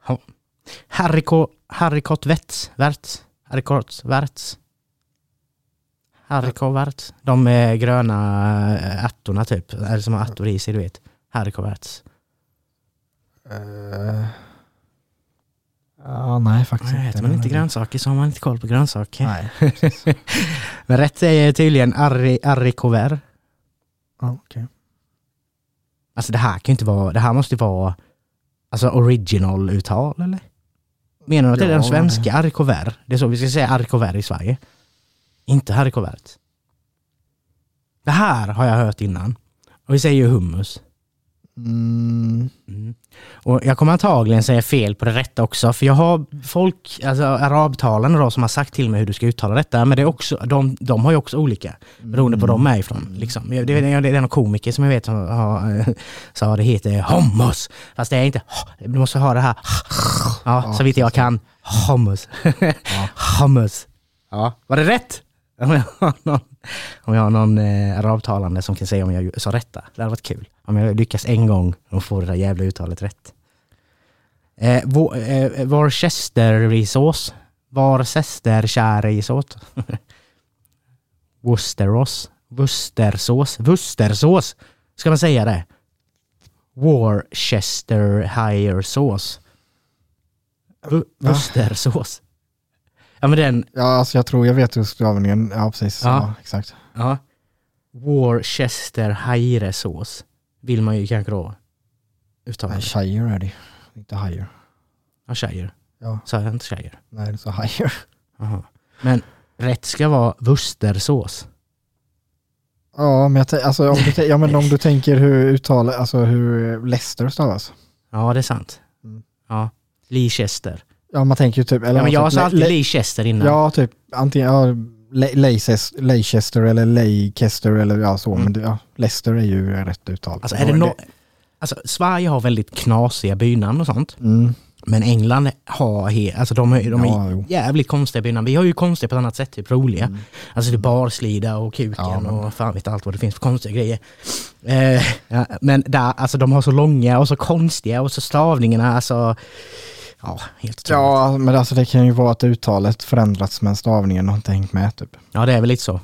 Ja. Harriko, harrikot vets, värts, harrikot värts. Harriko värts. De eh, gröna eh, ärtorna typ, eller som har ärtor i sig du vet. Harriko värts. Uh, ja, nej faktiskt Nej, äter man inte grönsaker så har man inte koll på grönsaker. Nej. [LAUGHS] Men rätt är tydligen arri, arrikover. Ja, okej. Alltså det här kan ju inte vara, det här måste ju vara alltså original-uttal eller? Menar du att det är Ja, den svenska arrikover? Det är så vi ska säga arrikover i Sverige. Inte harrikovert. Det här har jag hört innan. Och vi säger ju hummus. Mm, Mm. Och jag kommer antagligen säga fel på det rätta också, för jag har folk, alltså arabtalande då, som har sagt till mig hur du ska uttala detta, men det är också, de, de har ju också olika, beroende på var de är ifrån. Liksom. Det, det, det är en komiker som jag vet som har, [LAUGHS] sa det heter hummus, fast det är inte, du måste ha det här, [LAUGHS] ja, så vitt jag kan, hummus. [LAUGHS] Hummus. Ja, var det rätt? Om jag har någon, om jag har någon eh, arabtalande som kan säga om jag sa rätta. Det hade varit kul. Om jag lyckas en gång och får det där jävla uttalet rätt. Eh, vår, eh, Worcesterisås. Worcesterkärisås. [LAUGHS] Worcesterosås. Worcestersås. Worcestersås. Ska man säga det? Worcestershire sås. Va? Worcestersås. Ja men den, Ja, alltså jag tror jag vet hur stavningen, ja precis. Ja. Ja. exakt. ja. Worcestershire sås. Vill man ju kanske då uttala. Nej, det. Shire är det inte higher. Ja, shire. Ja, Sa jag inte shire? nej är så higher. Aha. Men rätt ska vara Worcestersås. Ja, men, jag alltså, om du, ja, men om du tänker hur uttalet, alltså hur Leicester stavas. Ja, det är sant. Mm. Ja. Leicester. Ja, man tänker ju typ, eller Ja, men jag sa alltid Le- Leicester innan. Ja, typ antingen ja, Leicester, eller Leicester eller ja så, Mm. men det, ja, Leicester är ju rätt uttal. Alltså, är det no- alltså, Sverige har väldigt knasiga bynamn och sånt. Mm. Men England har he- alltså de är, de är Ja, jo. jävligt konstiga bynamn. Vi har ju konstiga på ett annat sätt, typ roliga. Mm. Alltså det är barslida och kuken Ja, men- och fan vet allt vad det finns för konstiga grejer. Eh, ja, men där, alltså de har så långa och så konstiga och så stavningarna, alltså... Ja, helt otroligt. Ja, men alltså det kan ju vara att uttalet förändrats men stavningen har inte hängt med typ. Ja, det är väl lite så.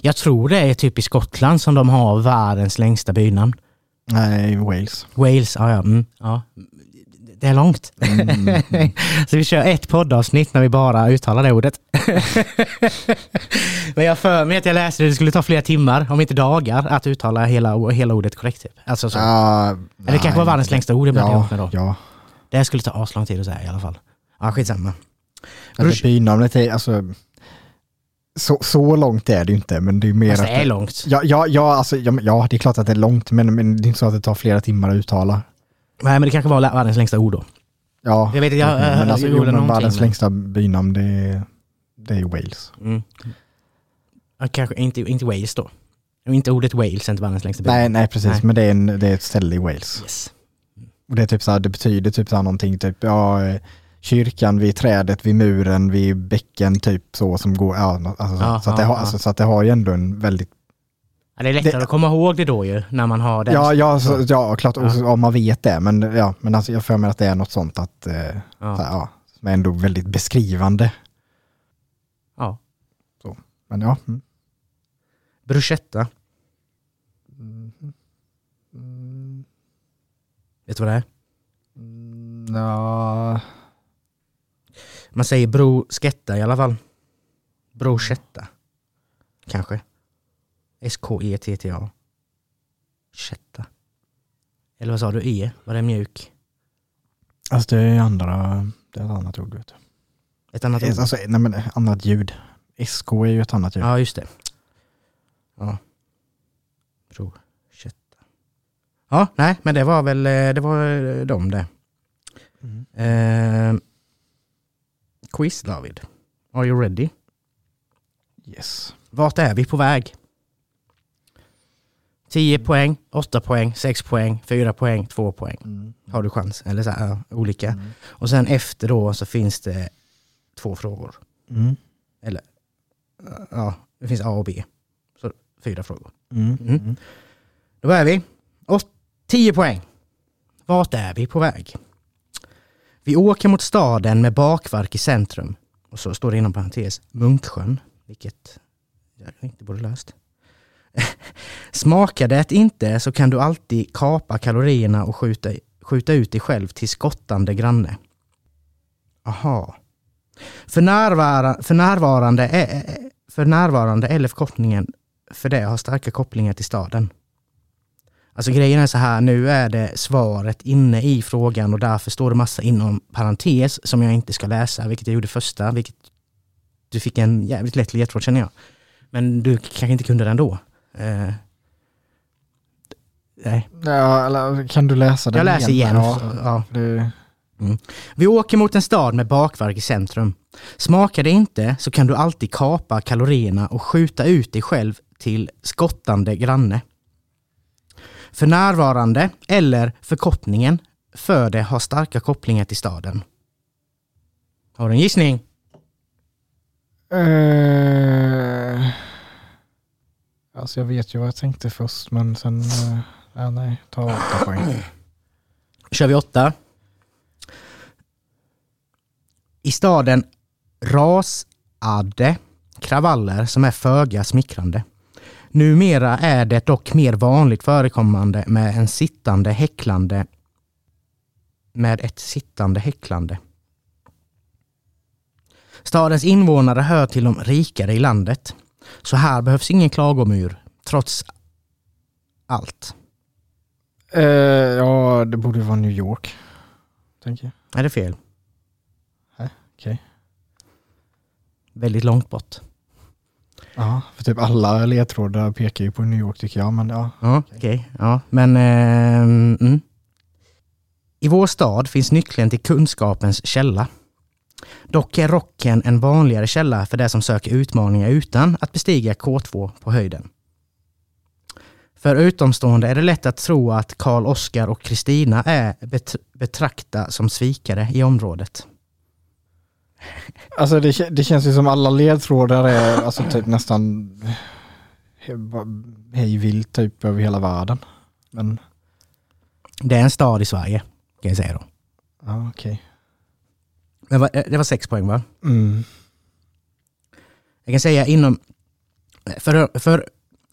Jag tror det är typ i Skottland som de har världens längsta bynamn. Nej, Wales. Wales, ja, ja, mm, ja. Det är långt. Mm. [LAUGHS] Så vi kör ett poddavsnitt när vi bara uttalar det ordet. [LAUGHS] Men jag för mig att jag läste det, det skulle ta flera timmar, om inte dagar, att uttala hela, hela ordet korrekt. Typ. Alltså så. Ja, Eller det kanske var världens längsta ord blandade ja, då. ja. Det skulle ta aslång tid att säga i alla fall. Ja, skitsamma. Alltså, bynamnet är alltså... Så, så långt är det ju inte, men det är mer Fast att... det är långt. Ja, ja, ja, alltså, ja, men- ja, det är klart att det är långt, men, men det är inte så att det tar flera timmar att uttala. Nej, men det kanske var världens längsta ord då. Ja, Jag vet inte, jag, men jag alltså, jo, men världens men- längsta bynamn, det är, det är Wales. Mm. Kanske inte, inte Wales då. Inte ordet Wales är inte världens längsta bynamn. Nej, nej precis, Nej. men det är, en, det är ett ställe i Wales. Yes. Och det är typ så här, det betyder typ så här någonting, typ ja, eh, kyrkan vid trädet, vid muren, vid bäcken, typ så som går, ja, alltså, Ja, så, så, att det ja, har, ja. alltså, så att det har ju ändå en väldigt, Ja, det är lättare Det- att komma ihåg det då ju, när man har den. ja, ja, så, ja klart, Ja. och så, om man vet det, men ja, men alltså jag får mig att det är något sånt att, eh, Ja. så här, ja, som är ändå väldigt beskrivande. ja. Men ja. Mm. Bruschetta, Mm. Mm. Vet du vad det är? Mm, Ja, Man säger bruschetta i alla fall. Bruschetta. Kanske. S-K-E-T-T-A. Chetta. Eller vad sa du? E? Var det mjuk? alltså det är andra, det är ett annat ord. Vet du. Ett annat ord? Alltså, nej men annat ljud. SK är ju ett annat ljud. Ja, just det. Ja. Bruschetta. Ja, nej, men det var väl eh, det var eh, de det. Mm. Eh, quiz David. Are you ready? Yes. Vart är vi på väg? 10 poäng, 8 poäng, 6 poäng, 4 poäng, 2 poäng. Mm. Har du chans? Eller så här, ja, olika. Mm. Och sen efter då så finns det två frågor. Mm. Ja, det finns A och B. Så fyra frågor. Mm. Mm. Då är vi. 10 poäng. Vart är vi på väg? Vi åker mot staden med bakverk i centrum. Och så står det inom parentes Munksjön, vilket jag inte borde löst. [LAUGHS] Smakar det inte så kan du alltid kapa kalorierna och skjuta, skjuta ut dig själv till skottande granne. Aha. För, närvara, för, närvarande, är, för närvarande eller förkortningen för det har starka kopplingar till staden. Alltså grejen är så här, nu är det svaret inne i frågan och därför står det massa inom parentes som jag inte ska läsa, vilket jag gjorde första, vilket du fick en jävligt lätt ledtråd känner jag. Men du kanske inte kunde den då? Eh, nej, Ja, eller kan du läsa den jag läser igen. Ja, Så, ja. det, Vi åker mot en stad med bakverk i centrum. Smakar det inte så kan du alltid kapa kalorierna och skjuta ut dig själv till skottande granne. För närvarande, eller förkortningen för det har starka kopplingar till staden. Har du en gissning? Uh, alltså jag vet ju vad jag tänkte först men sen, uh, ja, nej, ta åtta [CLEARS THROAT] poäng. kör vi åtta. I staden rasade kravaller som är föga smickrande. Numera är det dock mer vanligt förekommande med en sittande häcklande med ett sittande häcklande. Stadens invånare hör till de rikare i landet. Så här behövs ingen klagomur, trots allt. Uh, ja, det borde vara New York. Tänker jag. Är det fel? Okej. Okay. Väldigt långt bort. Ja, för typ alla ledtrådar pekar ju på New York tycker jag. Men ja, ja okej. Okay. Ja, men... Eh, mm. I vår stad finns nyckeln till kunskapens källa. Dock är rocken en vanligare källa för de som söker utmaningar utan att bestiga K2 på höjden. För utomstående är det lätt att tro att Karl Oskar och Kristina är bet betrakta som svikare i området. Alltså det, det känns ju som alla ledtrådar är alltså typ nästan hej vilt typ över hela världen. Men... Det är en stad i Sverige kan jag säga då. Ja, okej. Okay. Det var, det var sex poäng va? Mm. Jag kan säga inom... För, för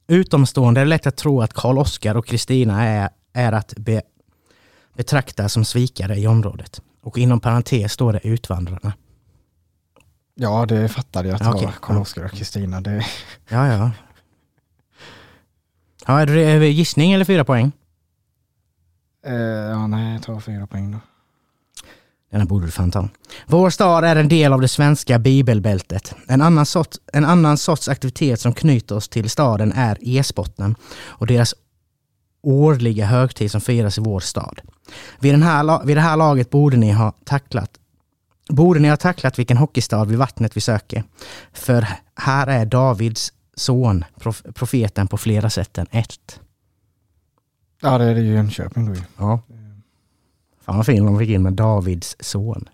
utomstående är det lätt att tro att Karl Oskar och Kristina är, är att be, betrakta som svikare i området. Och inom parentes står det utvandrarna. Ja, det fattade jag att det okay. var Karl Oskar och Kristina. Det... Ja, ja. Ja, är det gissning eller fyra poäng? Uh, ja, nej, jag tar fyra poäng då. Denna borde du fan ta. Vår stad är en del av det svenska bibelbältet. En annan, sorts, en annan sorts aktivitet som knyter oss till staden är e-sporten och deras årliga högtid som firas i vår stad. Vid, den här, vid det här laget borde ni ha tacklat Borde ni ha tacklat vilken hockeystad vid vattnet vi söker. För här är Davids son, prof, profeten på flera sätt än ett. Ja, det är det ju Jönköping då Ja. Fan vad fin de fick in med Davids son.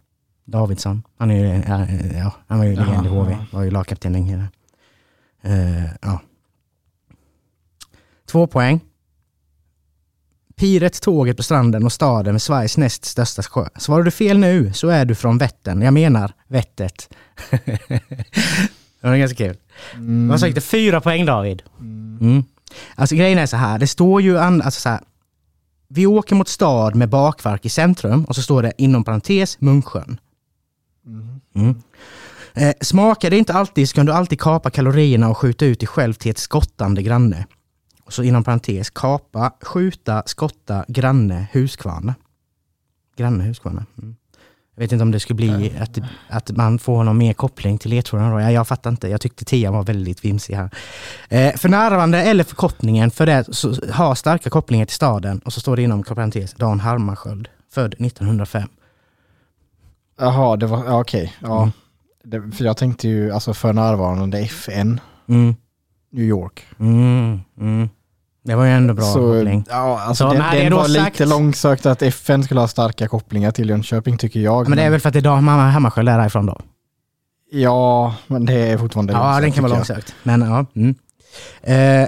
Davidsson. Han, är ju, ja, han var ju legend i HV. Var ju lagkapten länge. Uh, ja. Två poäng. Piret, tåget på stranden och staden med Sveriges näst största sjö. Svarar du fel nu så är du från Vättern. Jag menar vettet. [LAUGHS] det var ganska kul. Mm. Vad sa Fyra poäng David. Mm. mm. Alltså grejen är så här, det står ju alltså så här, vi åker mot stad med bakverk i centrum och så står det inom parentes Munksjön. Mm. Mm. Eh, smakar det inte alltid så kan du alltid kapa kalorierna och skjuta ut dig själv till ett skottande granne. Och så inom parentes kapa, skjuta, skotta, granne, Huskvarna. Granne, Huskvarna. Mm. Jag vet inte om det skulle bli att, att man får någon mer koppling till ledtrådarna. Jag, jag fattar inte. Jag tyckte tian var väldigt vimsig här. Eh, för närvarande eller förkortningen för det så har starka kopplingar till staden och så står det inom parentes Dan Harmarskjöld, född 1905. Jaha, det var, ja, okej. Ja. Mm. Det, för jag tänkte ju alltså för närvarande FN, mm. New York. Mm. Det var ju ändå bra så, koppling. Ja, alltså så, den, den var sagt... lite långsökt att FN skulle ha starka kopplingar till Jönköping tycker jag. Men, men det är väl för att det är Dan Hammarskjöld därifrån då? Ja, men det är fortfarande Ja, långsökt, den kan vara långsökt. Men ja. Mm. Uh,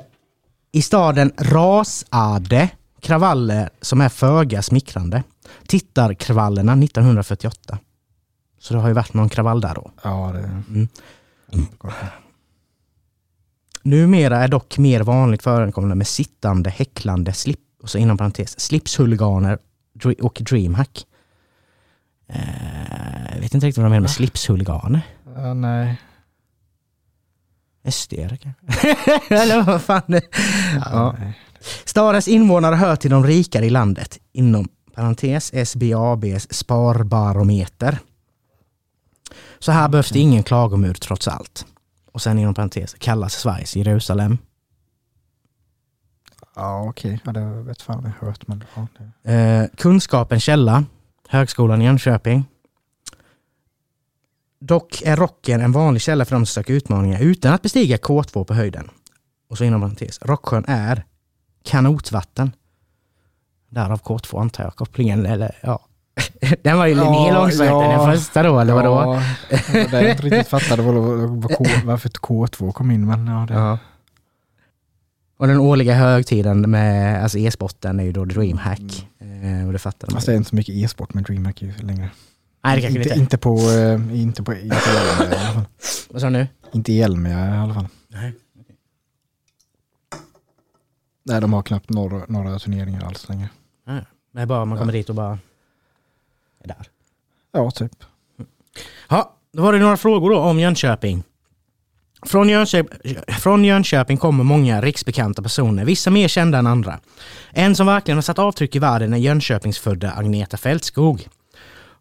I staden rasade kravaller som är föga smickrande. Tittarkravallerna 1948. Så det har ju varit någon kravall där då. Ja, det... Mm. Mm. Numera är dock mer vanligt förekommande med sittande, häcklande, slip, och så inom parentes, slipshuliganer och dreamhack. Jag vet inte riktigt vad de menar med slipshuliganer. Uh, nej. SD kanske? [LAUGHS] Eller vad fan det ja. Stadens invånare hör till de rikare i landet, inom parentes SBABs sparbarometer. Så här behövs det ingen klagomur trots allt och sen inom parentes kallas Sveriges Jerusalem. Ja okej, okay. ja, det vet fan jag hört. Men, ja, det... eh, kunskapens källa, Högskolan i Jönköping. Dock är rocken en vanlig källa för de som söker utmaningar utan att bestiga K2 på höjden. Och så inom parentes, Rocksjön är kanotvatten. Därav K2 antar jag kopplingen, eller ja. [LAUGHS] Den var ju Linné Ja, långsökten, ja. den första då, eller vadå? Ja, det jag inte riktigt fattade var, var K, varför K2 kom in. Men ja, det, Ja. Och den årliga högtiden med alltså e-sporten är ju då DreamHack. Eh, och det fattar man. Fast det är inte så mycket e-sport med DreamHack ju längre. Nej, det kanske inte, inte är. inte på, eh, inte på inte Elmia i alla fall. Vad sa du nu? Inte i Elmia i alla fall. Nej. Nej, de har knappt några, några turneringar alls längre. Det är bara man kommer dit och bara där. Ja, typ. Ja, då var det några frågor då om Jönköping. Från Jönköping, från Jönköping kommer många riksbekanta personer, vissa mer kända än andra. En som verkligen har satt avtryck i världen är Jönköpingsfödda Agneta Fältskog.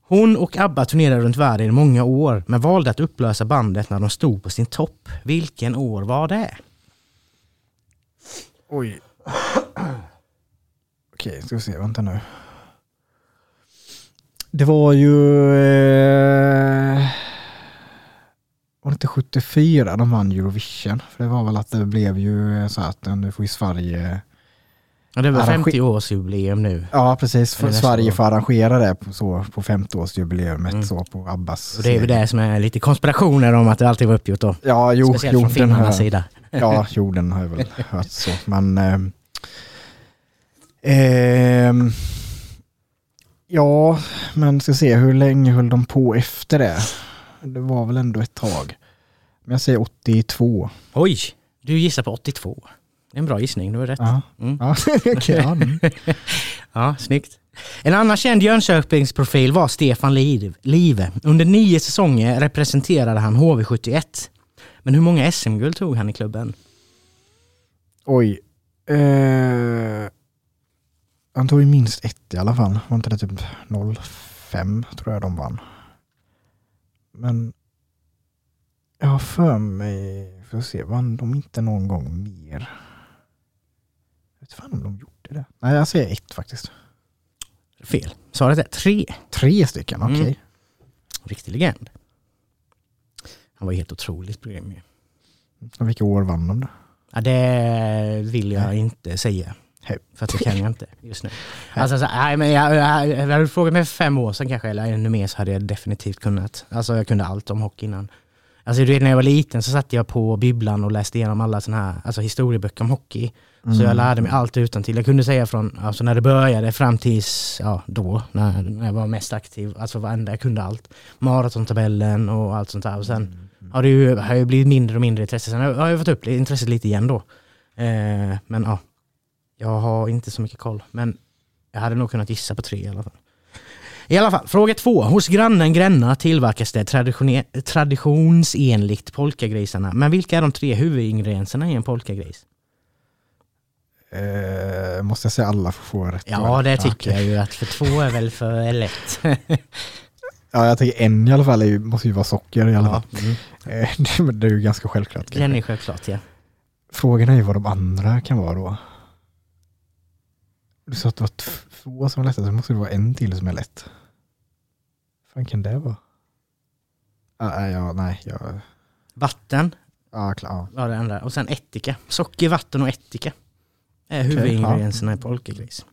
Hon och ABBA turnerade runt världen i många år, men valde att upplösa bandet när de stod på sin topp. Vilken år var det? Oj. [CLEARS THROAT] Okej, ska vi se. Vänta nu. Det var ju... Eh, var det inte 74 de vann Eurovision? För det var väl att det blev ju så att eh, nu får ju Sverige... Ja, det var Arrange- 50-årsjubileum nu. Ja, precis. Nästa Sverige år? får arrangera det på, så, på 50-årsjubileumet Mm. så på Abbas. Och det är ju seger. det som är lite konspirationer om att det alltid var uppgjort då. Ja, jo, Speciellt jo från finnarnas sida. [LAUGHS] Ja, jo, den har jag väl hört så. Men... ehm, ehm, ja, men ska se, hur länge höll de på efter det? Det var väl ändå ett tag. Men jag säger 82. Oj, du gissar på 82. Det är en bra gissning, du har rätt. Ja, Mm. ja [LAUGHS] ja, mm. [LAUGHS] Ja, snyggt. En annan känd Jönköpingsprofil var Stefan Liv- Live. Under nio säsonger representerade han HV71. Men hur många SM-guld tog han i klubben? Oj. Eh, han tog ju minst ett i alla fall. Var inte det typ 05 tror jag de vann. Men jag har för mig, får se, vann de inte någon gång mer? Jag vet fan om de gjorde det. Nej, jag säger ett faktiskt. Fel. Svaret är tre. Tre stycken, okej. Mm. Riktig legend. Han var helt otroligt ju. Och Vilka år vann de då? Ja, det vill jag inte säga. Hej. För att det kan jag inte just nu. [LAUGHS] Alltså, så, nej, men jag, jag, jag, hade du frågat mig för fem år sedan kanske, eller ännu mer, så hade jag definitivt kunnat. Alltså jag kunde allt om hockey innan. Alltså du vet, när jag var liten så satt jag på bibblan och läste igenom alla såna här alltså, historieböcker om hockey. Så jag lärde mig allt utan till. Jag kunde säga från alltså, när det började fram tills ja, då, när, när jag var mest aktiv. Alltså varenda, jag kunde allt. Maratontabellen och allt sånt där. Och sen har det ju, har ju blivit mindre och mindre intresse. Sen har jag fått upp intresset lite igen då. Eh, men ja, jag har inte så mycket koll. Men jag hade nog kunnat gissa på tre i alla fall. I alla fall, fråga två. Hos grannen Gränna tillverkas det traditionsenligt polkagrisarna. Men vilka är de tre huvudingredienserna i en polkagris? Eh, måste jag säga alla för få rätt? Ja, det tycker jag ju att för två är väl för lätt. [LAUGHS] Ja, jag tänker en i alla fall ju, måste ju vara socker i alla fall. [LAUGHS] Mm. Det, är ju ganska självklart. kanske. Den är självklart ja. Frågan är ju vad de andra kan vara då. Du sa att det var två som var lätta, så måste det vara en till som är lätt. fan kan det vara? Ah, nej, ja, nej, jag... Vatten Ja, klar. Ja. det. Och sen ättika. Socker, vatten och ättika är huvudingredienserna i polkagris.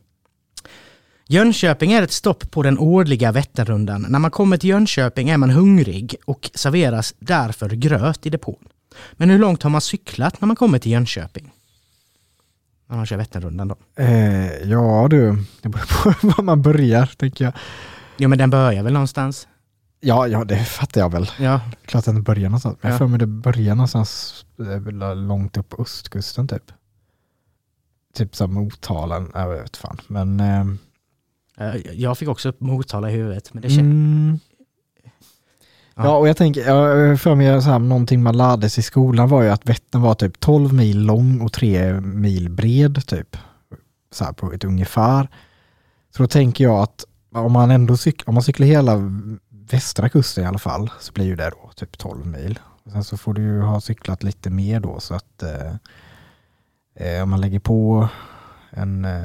Jönköping är ett stopp på den årliga Vätternrundan. När man kommer till Jönköping är man hungrig och serveras därför gröt i depån. Men hur långt har man cyklat när man kommer till Jönköping? När man kör Vätternrundan då. Eh, ja du, det beror på [LAUGHS] var man börjar tänker jag. Jo men den börjar väl någonstans? Ja, ja, det fattar jag väl. Ja, Klart att den börjar någonstans. Men Ja. jag får mig det börjar någonstans eh, långt upp på östkusten typ. Typ som Motala, jag vet fan. Men eh, eh, jag fick också Motala i huvudet. Men det känns... Mm. Ja. Och jag tänker, jag för mig så här, någonting man lärde sig i skolan var ju att Vättern var typ 12 mil lång och 3 mil bred typ. Så här på ett ungefär. Så då tänker jag att om man ändå cyk, om man cyklar hela västra kusten i alla fall så blir ju det då typ 12 mil. Och sen så får du ju ha cyklat lite mer då så att eh, eh om man lägger på en, eh,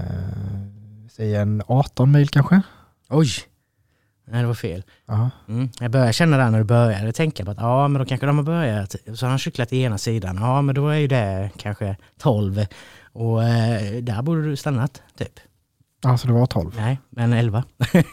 säg en 18 mil kanske. Oj! Nej, det var fel. Mm. Jag började känna det när du började tänka på att ja, men då kanske de har börjat. Så har han cyklat i ena sidan. Ja, men då är ju det kanske 12. Och eh, där borde du stannat, typ. Ja, [LAUGHS] så det var 12? Nej, men 11.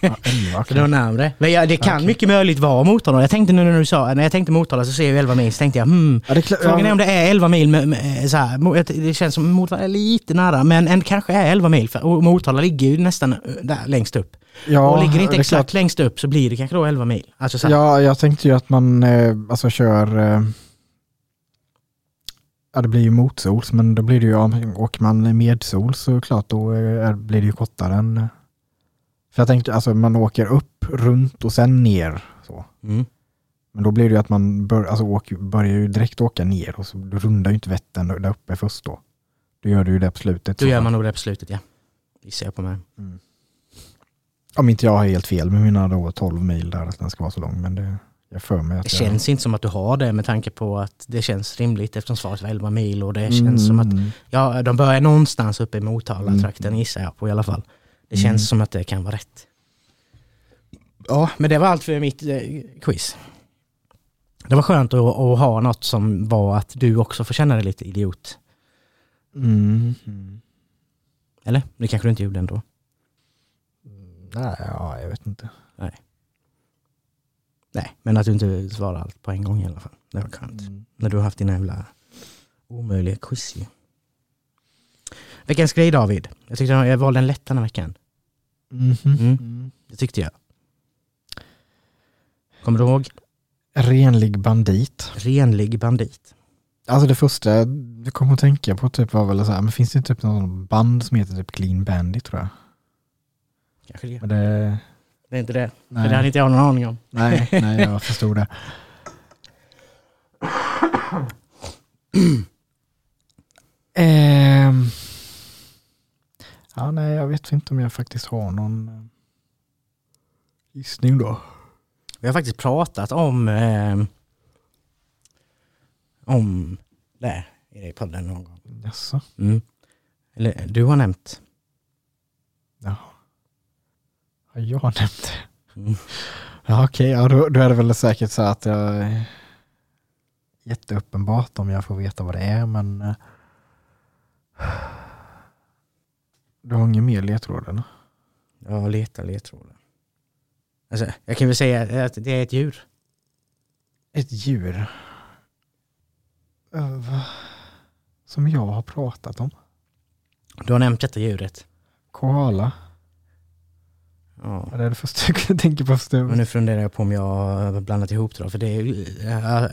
Ja, 11 Så det var närmare. Men ja, det kan Okej. mycket möjligt vara Motala. Jag tänkte nu när du sa, när jag tänkte Motala så ser jag 11 mil, så tänkte jag hmm, Ja, är Frågan är om det är 11 mil, med, med, så här, det känns som Motala är lite nära, men en, kanske är 11 mil. För, och Motala ligger ju nästan eh, där längst upp. ja, och ligger det inte exakt längst upp så blir det kanske då 11 mil. Alltså Ja, jag tänkte ju att man eh, alltså kör... Ja, det blir ju motsols, men då blir det ju, om åker man medsols så klart då eh, är- blir det ju kortare än... eh, För jag tänkte, alltså man åker upp, runt och sen ner. Så. mm. Men då blir det ju att man bör, alltså, åker, börjar ju direkt åka ner och så du rundar ju inte Vättern där uppe först då. Då gör du ju det på slutet. Då gör man nog det på slutet ja. Gissar jag på mig. Om inte jag har helt fel med mina då 12 mil där, att den ska vara så lång. Men det, jag för mig att Det jag, känns inte som att du har det med tanke på att det känns rimligt eftersom svaret var 11 mil och det känns som att Mm. ja, de börjar någonstans uppe i Motala-trakten gissar jag på i alla fall. Det känns Mm. som att det kan vara rätt. Ja, men det var allt för mitt eh, quiz. Det var skönt att, att ha något som var att du också får känna dig lite idiot. Mm. Mm. Eller? Det kanske du inte gjorde ändå. Nej, ja, jag vet inte. Nej, men att du inte svarar allt på en gång i alla fall. Det var skönt. Mm. När du har haft dina jävla omöjliga quiz ju. Veckans grej David. Jag tyckte jag valde en lätt den här veckan. Mhm. Mm. Mm. Det tyckte jag. Kommer du ihåg? Renlig bandit. Renlig bandit. Alltså det första jag kom att tänka på typ var väl så här, men finns det typ någon band som heter typ Clean Bandit tror jag? Kanske det. Men det, Det är inte det. nej, För det hade inte jag någon aning om. nej, nej, jag förstod det. [CLEARS THROAT] Ehm. ja, nej, jag vet inte om jag faktiskt har någon eh, gissning då. Vi har faktiskt pratat om eh, om det i podden någon gång. Jaså? Mm. Eller du har nämnt. Ja. Har jag nämnt det? Mm. Ja, okej, ja, då, då är det väl säkert så att jag jätteuppenbart om jag får veta vad det är, men eh, du har ingen mer ledtråd eller? Jag letar ledtrådar. Alltså, jag kan väl säga att det är ett djur. Ett djur. Eh? Som jag har pratat om. Du har nämnt detta djuret. Koala. Ja. Det är det första jag kunde tänka på. Men nu funderar jag på om jag har blandat ihop det då, för det är ja,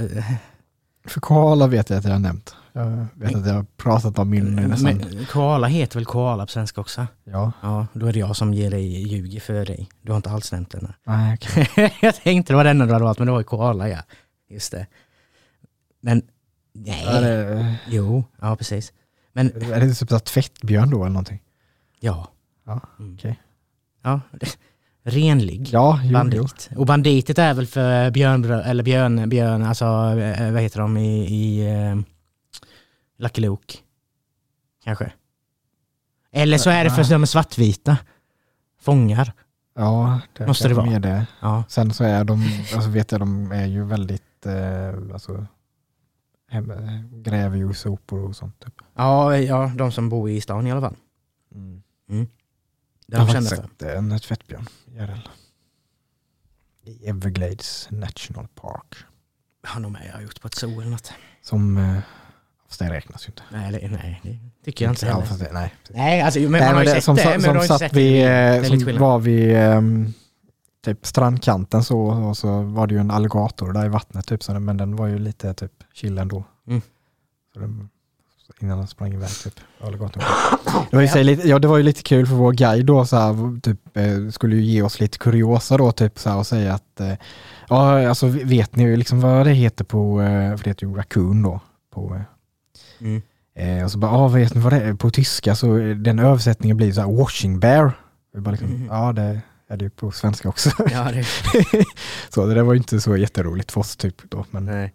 För koala vet jag att jag har nämnt. Jag vet att jag har pratat om min eh, nästan. Men koala heter väl koala på svenska också? Ja, Ja, då är det jag som ger dig ljuger för dig. Du har inte alls nämnt den. nej okej. [LAUGHS] jag tänkte det var den du hade valt, men det var ju koala ja. Just det. Men nej. Ja, det, Jo, ja precis. Men är det typ tvättbjörn då eller någonting? ja. Ja, Mm. Ja, [LAUGHS] renlig. Ja, jo, jo. Bandit. Och banditet är väl för björn, eller björn, björn, alltså eh, vad heter de i, i uh, Lucky Luke? Kanske. Eller så är det för de svartvita. Fångar. Ja, det Måste det vara. mer det. Ja. Sen så är de, alltså vet jag, de är ju väldigt, eh, alltså, hem, gräver ju sopor och sånt. Typ. Ja, ja, de som bor i stan i alla fall. Mm. Är Jag har faktiskt sett en tvättbjörn, IRL. I Everglades National Park. Han och mig har gjort på ett zoo eller något. Som, eh, fast det räknas ju inte. Nej, det, nej, det tycker jag inte heller. det, nej. Nej, alltså men Nej, man har ju sett som, det, som har inte satt vi, eh, som var vid ehm, typ strandkanten så, och så var det ju en alligator där i vattnet typ, så, men den var ju lite typ chill ändå. Mm. Så den, innan den sprang iväg typ. Det var, ju lite, ja, det var ju lite kul för vår guide då så här, typ, eh, skulle ju ge oss lite kuriosa då typ så här, och säga att eh, ja, alltså vet ni liksom vad det heter på, eh, för det heter ju raccoon då, på Mm. Eh, och så bara, ah, vet ni vad det är? På tyska så den översättningen blir så här washing bear. Vi bara liksom, Mhm. Ja, det är det ju på svenska också. Ja, det, [LAUGHS] så det där var ju inte så jätteroligt för oss typ då. Men nej.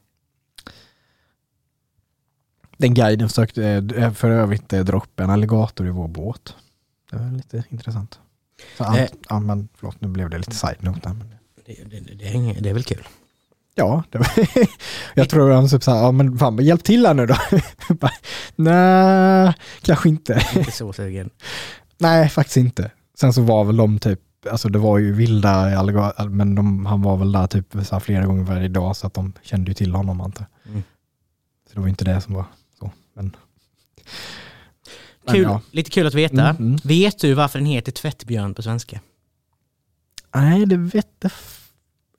Den guiden försökte eh, för övrigt eh, dra upp en alligator i vår båt. Det var lite intressant. Så, an, Eh. ja, men, förlåt, nu blev det lite side-note. Men, Det, det, det, det är väl kul. ja, var, [LAUGHS] jag tror han typ så här, ja men fan, hjälp till här nu då. [LAUGHS] Nej, kanske inte. Inte så sugen. [LAUGHS] Nej, faktiskt inte. sen så var väl de typ, alltså det var ju vilda Algarve, men de, han var väl där typ så flera gånger varje dag så att de kände ju till honom antar. Mm. Så det var inte det som var. Men, men Kul, ja. Lite kul att veta. Mm, mm. Vet du varför den heter tvättbjörn på svenska? Nej, det vet jag.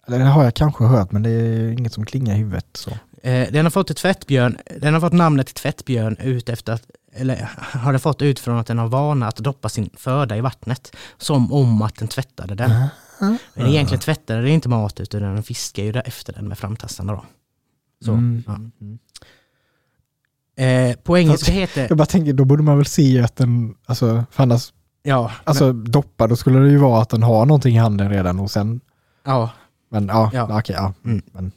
Eller det har jag kanske hört, men det är inget som klingar i huvudet. Så. Eh, den har fått ett tvättbjörn, den har fått namnet tvättbjörn ut efter att, eller har den fått ut från att den har vana att doppa sin föda i vattnet. Som om att den tvättade den. Men egentligen tvättade den inte mat utan den fiskar ju efter den med framtastarna då. Så, Mm. ja. Mm. Eh, på engelska Fast- heter, Jag bara tänker, då borde man väl se att den, alltså, för annars, ja, alltså doppa, då skulle det ju vara att den har någonting i handen redan och sen, men, ja, men ja, Ja. okej, ja. Mm. Men,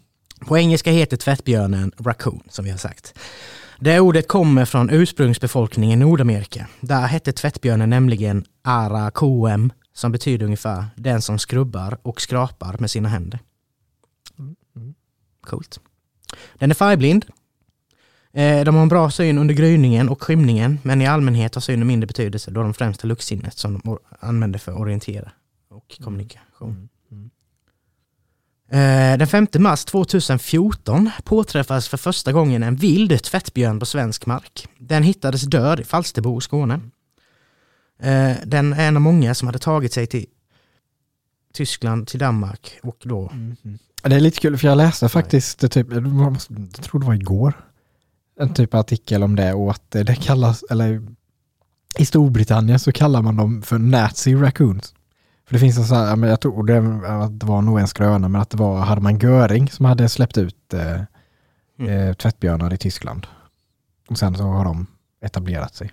På engelska heter tvättbjörnen raccoon, som vi har sagt. Det ordet kommer från ursprungsbefolkningen i Nordamerika. Där hette tvättbjörnen nämligen arakoem, som betyder ungefär den som skrubbar och skrapar med sina händer. Mm. Coolt. Den är färgblind. Eh, De har en bra syn under gryningen och skymningen, men i allmänhet har synen mindre betydelse då de främst har luktsinnet som de använder för att orientera och kommunikation. Mm. Mm. Eh, Den 5 mars 2014 påträffades för första gången en vild tvättbjörn på svensk mark. Den hittades död i Falsterbo, Skåne. Eh, Den är en av många som hade tagit sig till Tyskland, till Danmark och då... Mm. Det är lite kul för jag läste faktiskt, det typ, jag tror det var igår, en typ av artikel om det och att det kallas, eller i Storbritannien så kallar man dem för Nazi raccoons. För det finns en sån här, jag tror det, var nog en skröna, men att det var Hermann Göring som hade släppt ut eh, Mm. eh, tvättbjörnar i Tyskland. Och sen så har de etablerat sig.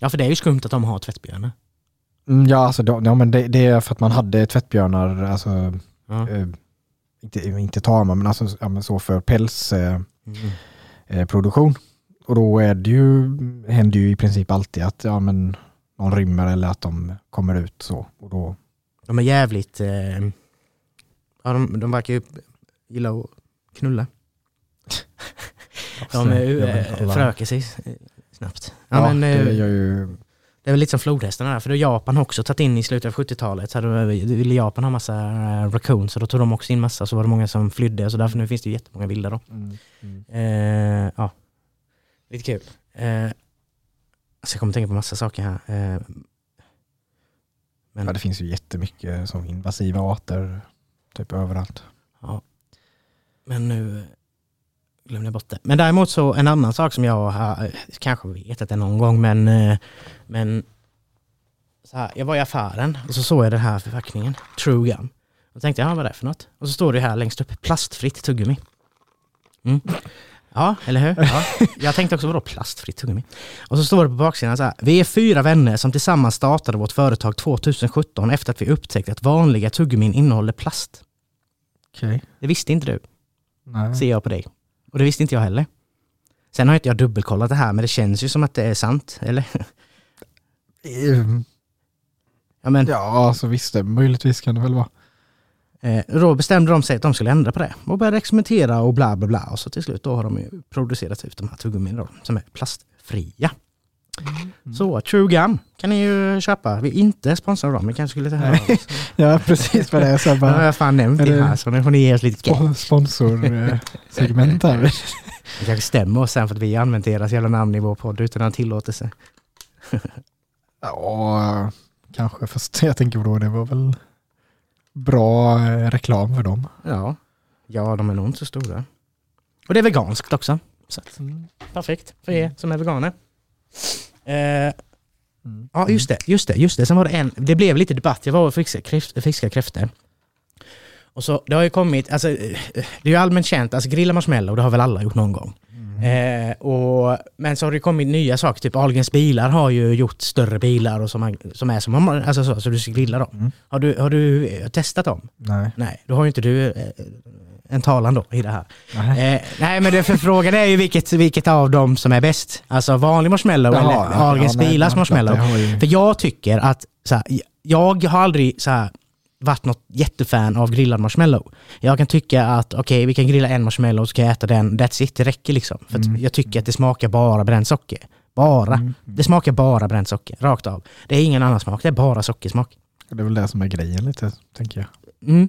Ja, för det är ju skumt att de har tvättbjörnar. Mm, ja, alltså, de, ja, men det, det är för att man hade tvättbjörnar, alltså, Ja. eh, inte, inte tama, men alltså ja, men så för päls. Eh, Mm. eh, produktion. Och då är det ju, händer ju i princip alltid att ja, men någon rymmer eller att de kommer ut så. Och då, De är jävligt... Eh, ja, de, de verkar ju gilla att knulla. [LAUGHS] De är, eh, förökar sig eh, snabbt. Ja, Ja, men, eh, det gör ju... Det är väl lite som flodhästarna där, för då Japan har också tagit in i slutet av 70-talet, så hade, ville Japan ha massa uh, raccoons, och då tog de också in massa, så var det många som flydde, så därför nu finns det ju jättemånga vilda då. Mm, mm. Eh, ja, lite kul. Eh, alltså jag kommer tänka på massa saker här. Eh, men, Ja, det finns ju jättemycket som invasiva arter typ överallt. ja. men nu eh, glömde jag bort det. Men däremot så en annan sak som jag har, eh, kanske vet att det någon gång, men, eh, men så här, jag var i affären och så såg jag den här förpackningen, True Gum. Och tänkte jag, ja, vad är det för något? Och så står det här längst upp, plastfritt tuggummi. Mm. Ja, eller hur? Ja. [LAUGHS] Jag tänkte också, vadå plastfritt tuggummi? Och så står det på baksidan så här, vi är fyra vänner som tillsammans startade vårt företag 2017 efter att vi upptäckte att vanliga tuggummin innehåller plast. Okej. Det visste inte du, Nej. ser jag på dig. Och det visste inte jag heller. Sen har inte jag dubbelkollat det här, men det känns ju som att det är sant, eller? Ehm, Ja, men, Ja, alltså visst, det, möjligtvis kan det väl vara. Eh, då bestämde de sig att de skulle ändra på det och började experimentera och bla bla bla. Och så till slut då har de ju producerat ut de här tuggummin då, som är plastfria. Så True Gum kan ni ju köpa. Vi är inte sponsrade av dem, vi kanske skulle ta här. [LAUGHS] Ja, precis vad det är. Så har jag fan nämnt det här, så nu får ni ge oss lite gay. sponsorsegment här. [LAUGHS] Det kanske stämmer oss sen för att vi har använt deras jävla namn i vår podd utan att tillåtelse. [LAUGHS] Ja, kanske. Fast jag tänker på då, det var väl bra eh, reklam för dem. Ja. ja, de är nog inte så stora. Och det är veganskt också. Så att, perfekt för er som är veganer. Eh, Mm. Ja, just det, just det, just det. Sen var det en, det blev lite debatt. Jag var och fiskade kräft, fiskade kräftor. Och så, det har ju kommit, alltså, eh, det är ju allmänt känt, alltså grilla marshmallow, det har väl alla gjort någon gång. Eh, och, men så har det kommit nya saker, typ Ahlgrens bilar har ju gjort större bilar och som, man- som är som, man- alltså så, så du ska grilla dem. Mm. Har du, har du testat dem? Nej. Nej, då har ju inte du eh, en talan då i det här. Nej. Eh, nej men det för frågan är ju vilket, vilket av dem som är bäst. Alltså vanlig marshmallow Jaha, eller ja, Ahlgrens ja, bilars marshmallow. ju- För jag tycker att, så här, jag har aldrig så här, varit något jättefan av grillad marshmallow. Jag kan tycka att okej, vi kan grilla en marshmallow så kan jag äta den, that's it, det räcker liksom. För Mm. jag tycker att det smakar bara bränt socker. Bara. Mm. Det smakar bara bränt socker, rakt av. Det är ingen annan smak, det är bara sockersmak. Det är väl det som är grejen lite, tänker jag. Mm.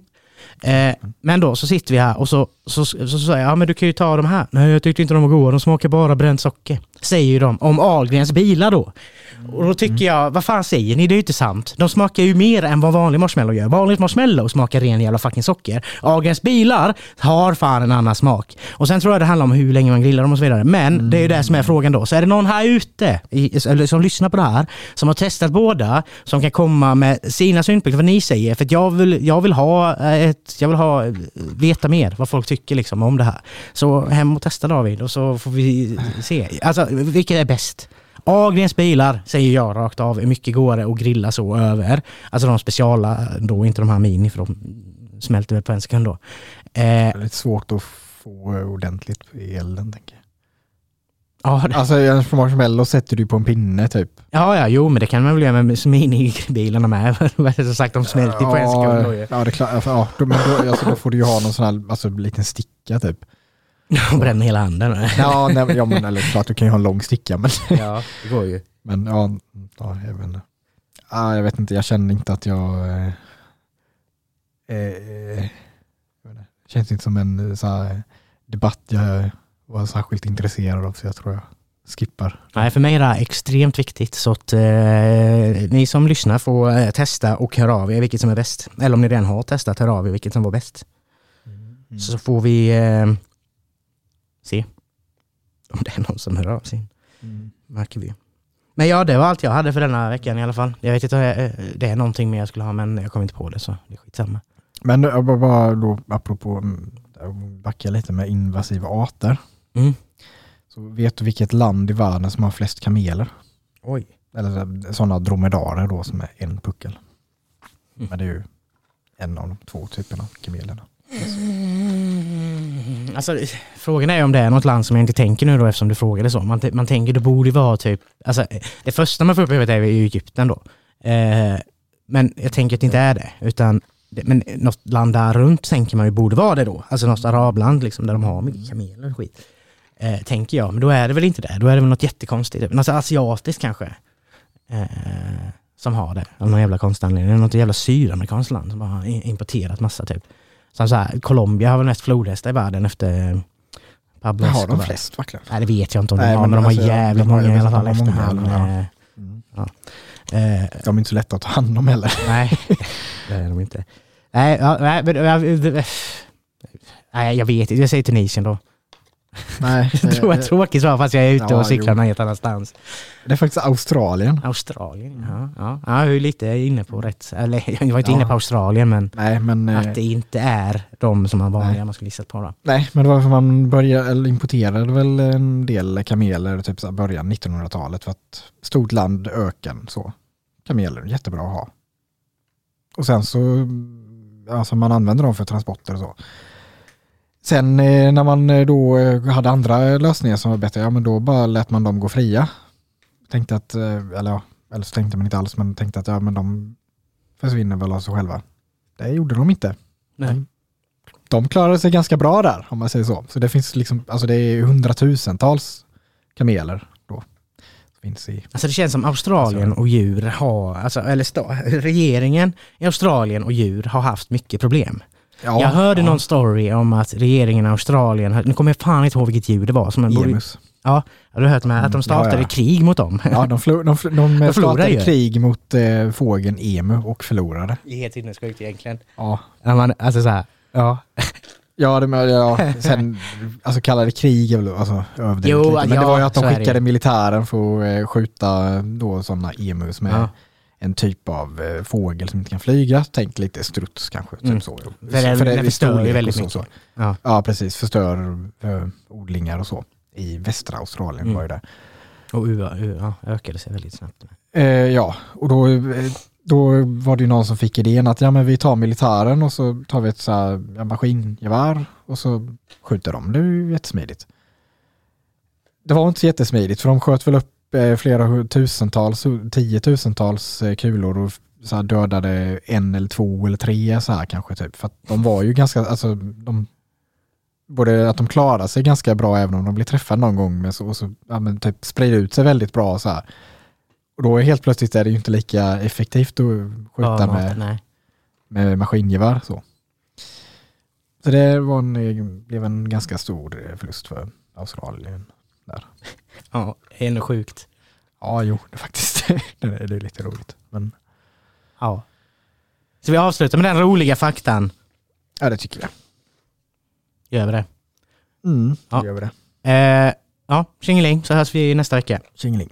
Eh, men då så sitter vi här och så så, så, så säger jag, ja men du kan ju ta de här. Nej jag tyckte inte de var goda, de smakar bara bränt socker. Säger ju de om Ahlgrens bilar då. Och då tycker jag, vad fan säger ni? Det är ju inte sant. De smakar ju mer än vad vanlig marshmallow gör. Vanlig marshmallow smakar ren jävla fucking socker. Ahlgrens bilar har fan en annan smak. Och sen tror jag det handlar om hur länge man grillar dem och så vidare. Men det är ju det som är frågan då. Så är det någon här ute, i, eller som lyssnar på det här, som har testat båda, som kan komma med sina synpunkter, vad ni säger. För att jag vill, jag vill ha eh, ett, jag vill ha, veta mer vad folk tycker liksom om det här. Så hem och testa David och så får vi se. Alltså vilket är bäst? Ahlgrens bilar säger jag rakt av är mycket godare att grilla så över. Alltså de speciala då, inte de här mini för de smälter väl på en sekund då. Eh, Det är lite svårt att få ordentligt i elden, tänker jag ja, det, Alltså en marshmallow sätter du på en pinne typ. ja, ja, jo men det kan man väl göra med minibilarna [LAUGHS] med. Som sagt, de smälter på en sekund. Ja, det är klart. Ja, då, men då, alltså, då får du ju ha någon sån här alltså, liten sticka typ. [LAUGHS] De bränner hela handen. Ja, nej, ja men eller klart du kan ju ha en lång sticka men, [LAUGHS] Ja, det går ju. men ja, ja jag vet inte. Ah, jag vet inte, jag känner inte att jag... Eh, eh, inte. känns inte som en eh, så här, debatt jag var särskilt intresserad av så jag tror jag skippar. Nej, för mig är det här extremt viktigt så att eh, ni som lyssnar får eh, testa och höra av er vilket som är bäst. Eller om ni redan har testat, hör av er vilket som var bäst. Så får vi eh, se om det är någon som hör av sig. Mm. Märker vi. Men ja, det var allt jag hade för denna veckan i alla fall. Jag vet inte om eh, det är någonting mer jag skulle ha men jag kommer inte på det så det är skitsamma. Men jag bara, då, apropå, mm, jag backar lite med invasiva arter. Mm. Så vet du vilket land i världen som har flest kameler? Oj. Eller sådana dromedarer då som är en puckel. Mm. Men det är ju en av de två typerna av kamelerna. Mm, alltså, frågan är om det är något land som jag inte tänker nu då eftersom du frågade så. Man, man tänker det borde vara typ, alltså, det första man får upp i huvudet är ju Egypten då. Eh, men jag tänker att det inte är det. Utan, men något land där runt tänker man ju borde vara det då. Alltså något arabland liksom, där de har mycket kameler och skit. Eh, tänker jag, men då är det väl inte det. Då är det väl något jättekonstigt. Typ. Något asiatiskt kanske. Eh, som har det. Av någon jävla konstig anledning. Något jävla sydamerikanskt land som har importerat massa typ. Som så här, Colombia har väl mest flodhästar i världen efter Pablo har de flest verkligen? Nej det vet jag inte om de Nej, har, men men de har alltså, jävligt många i alla fall efter han. eh, Mm. eh, De är inte så lätta att ta hand om heller. [LAUGHS] nej, det är de inte. Nej, ja, ja, nej, jag vet inte. Jag säger Tunisien då. Nej, [LAUGHS] Jag tror jag är tråkigt svar fast jag är ute Ja, och cyklar någon helt annanstans. det är faktiskt Australien. Australien, ja. ja. ja jag är lite inne på rätt. Eller [LAUGHS] jag var inte Ja. inne på Australien men Nej, men, eh, att det inte är de som man vanliga man skulle gissat på då. nej, men det var för man började, eller importerade väl en del kameler typ så början 1900-talet för att stort land, öken, så. Kameler, jättebra att ha. Och sen så, alltså man använder dem för transporter och så. Sen eh, när man eh, då eh, hade andra lösningar som var bättre, ja men då bara lät man dem gå fria. Tänkte att, eller ja, eller så tänkte man inte alls, men tänkte att ja men de försvinner väl av sig själva. Det gjorde de inte. Nej. De klarade sig ganska bra där, om man säger så. Så det finns liksom, alltså det är hundratusentals kameler då. Finns i, Alltså det känns som Australien och djur har, alltså, eller regeringen i Australien och djur har haft mycket problem. Ja, jag hörde ja, någon story om att regeringen i Australien, nu kommer jag fan inte ihåg vilket djur det var. Som en, Emus. Ja, har du hört med att de Mm, startade ja, ja. krig mot dem? Ja, de, flo, de, de, [LAUGHS] förlorade startade ju. krig mot eh, fågeln emu och förlorade. Det är helt sinnessjukt egentligen. Ja, När man, alltså så här, ja. ja, det med, ja sen alltså kallade krig är väl alltså, överdrivet Jo, lite. Men ja, det var ju att de skickade militären för att eh, skjuta då sådana emus med Ja. En typ av eh, fågel som inte kan flyga. Tänk lite struts kanske. Typ Mm. så. För det- det är förstör ju väldigt så, mycket. Så. Ja. Ja, precis. Förstör eh, odlingar och så. I västra Australien Mm. var ju det. Och UA, UA ökade sig väldigt snabbt. Eh, ja, och då, eh, då var det ju någon som fick idén att ja, men vi tar militären och så tar vi ett så här, ja, maskingevär och så skjuter de. Det är ju jättesmidigt. Det var inte så jättesmidigt för de sköt väl upp flera hu- tusentals, tiotusentals eh, kulor och så här dödade en eller två eller tre så här kanske typ. För att de var ju ganska, alltså de både att de klarar sig ganska bra även om de blir träffade någon gång, men så, och så ja, men typ sprider ut sig väldigt bra så här. Och då är helt plötsligt är det ju inte lika effektivt att skjuta Ja, med, nej. med maskingevär. Så. så det var en, blev en ganska stor eh, förlust för Australien. Där. Ja, ändå sjukt. Ja, jo, det är faktiskt [LAUGHS] det är, det är lite roligt. Men Ja. Så vi avslutar med den roliga faktan. ja, det tycker jag. Gör vi det. Mm, då Ja. gör vi det. Eh, ja, tjingeling så hörs vi nästa vecka. Tjingeling.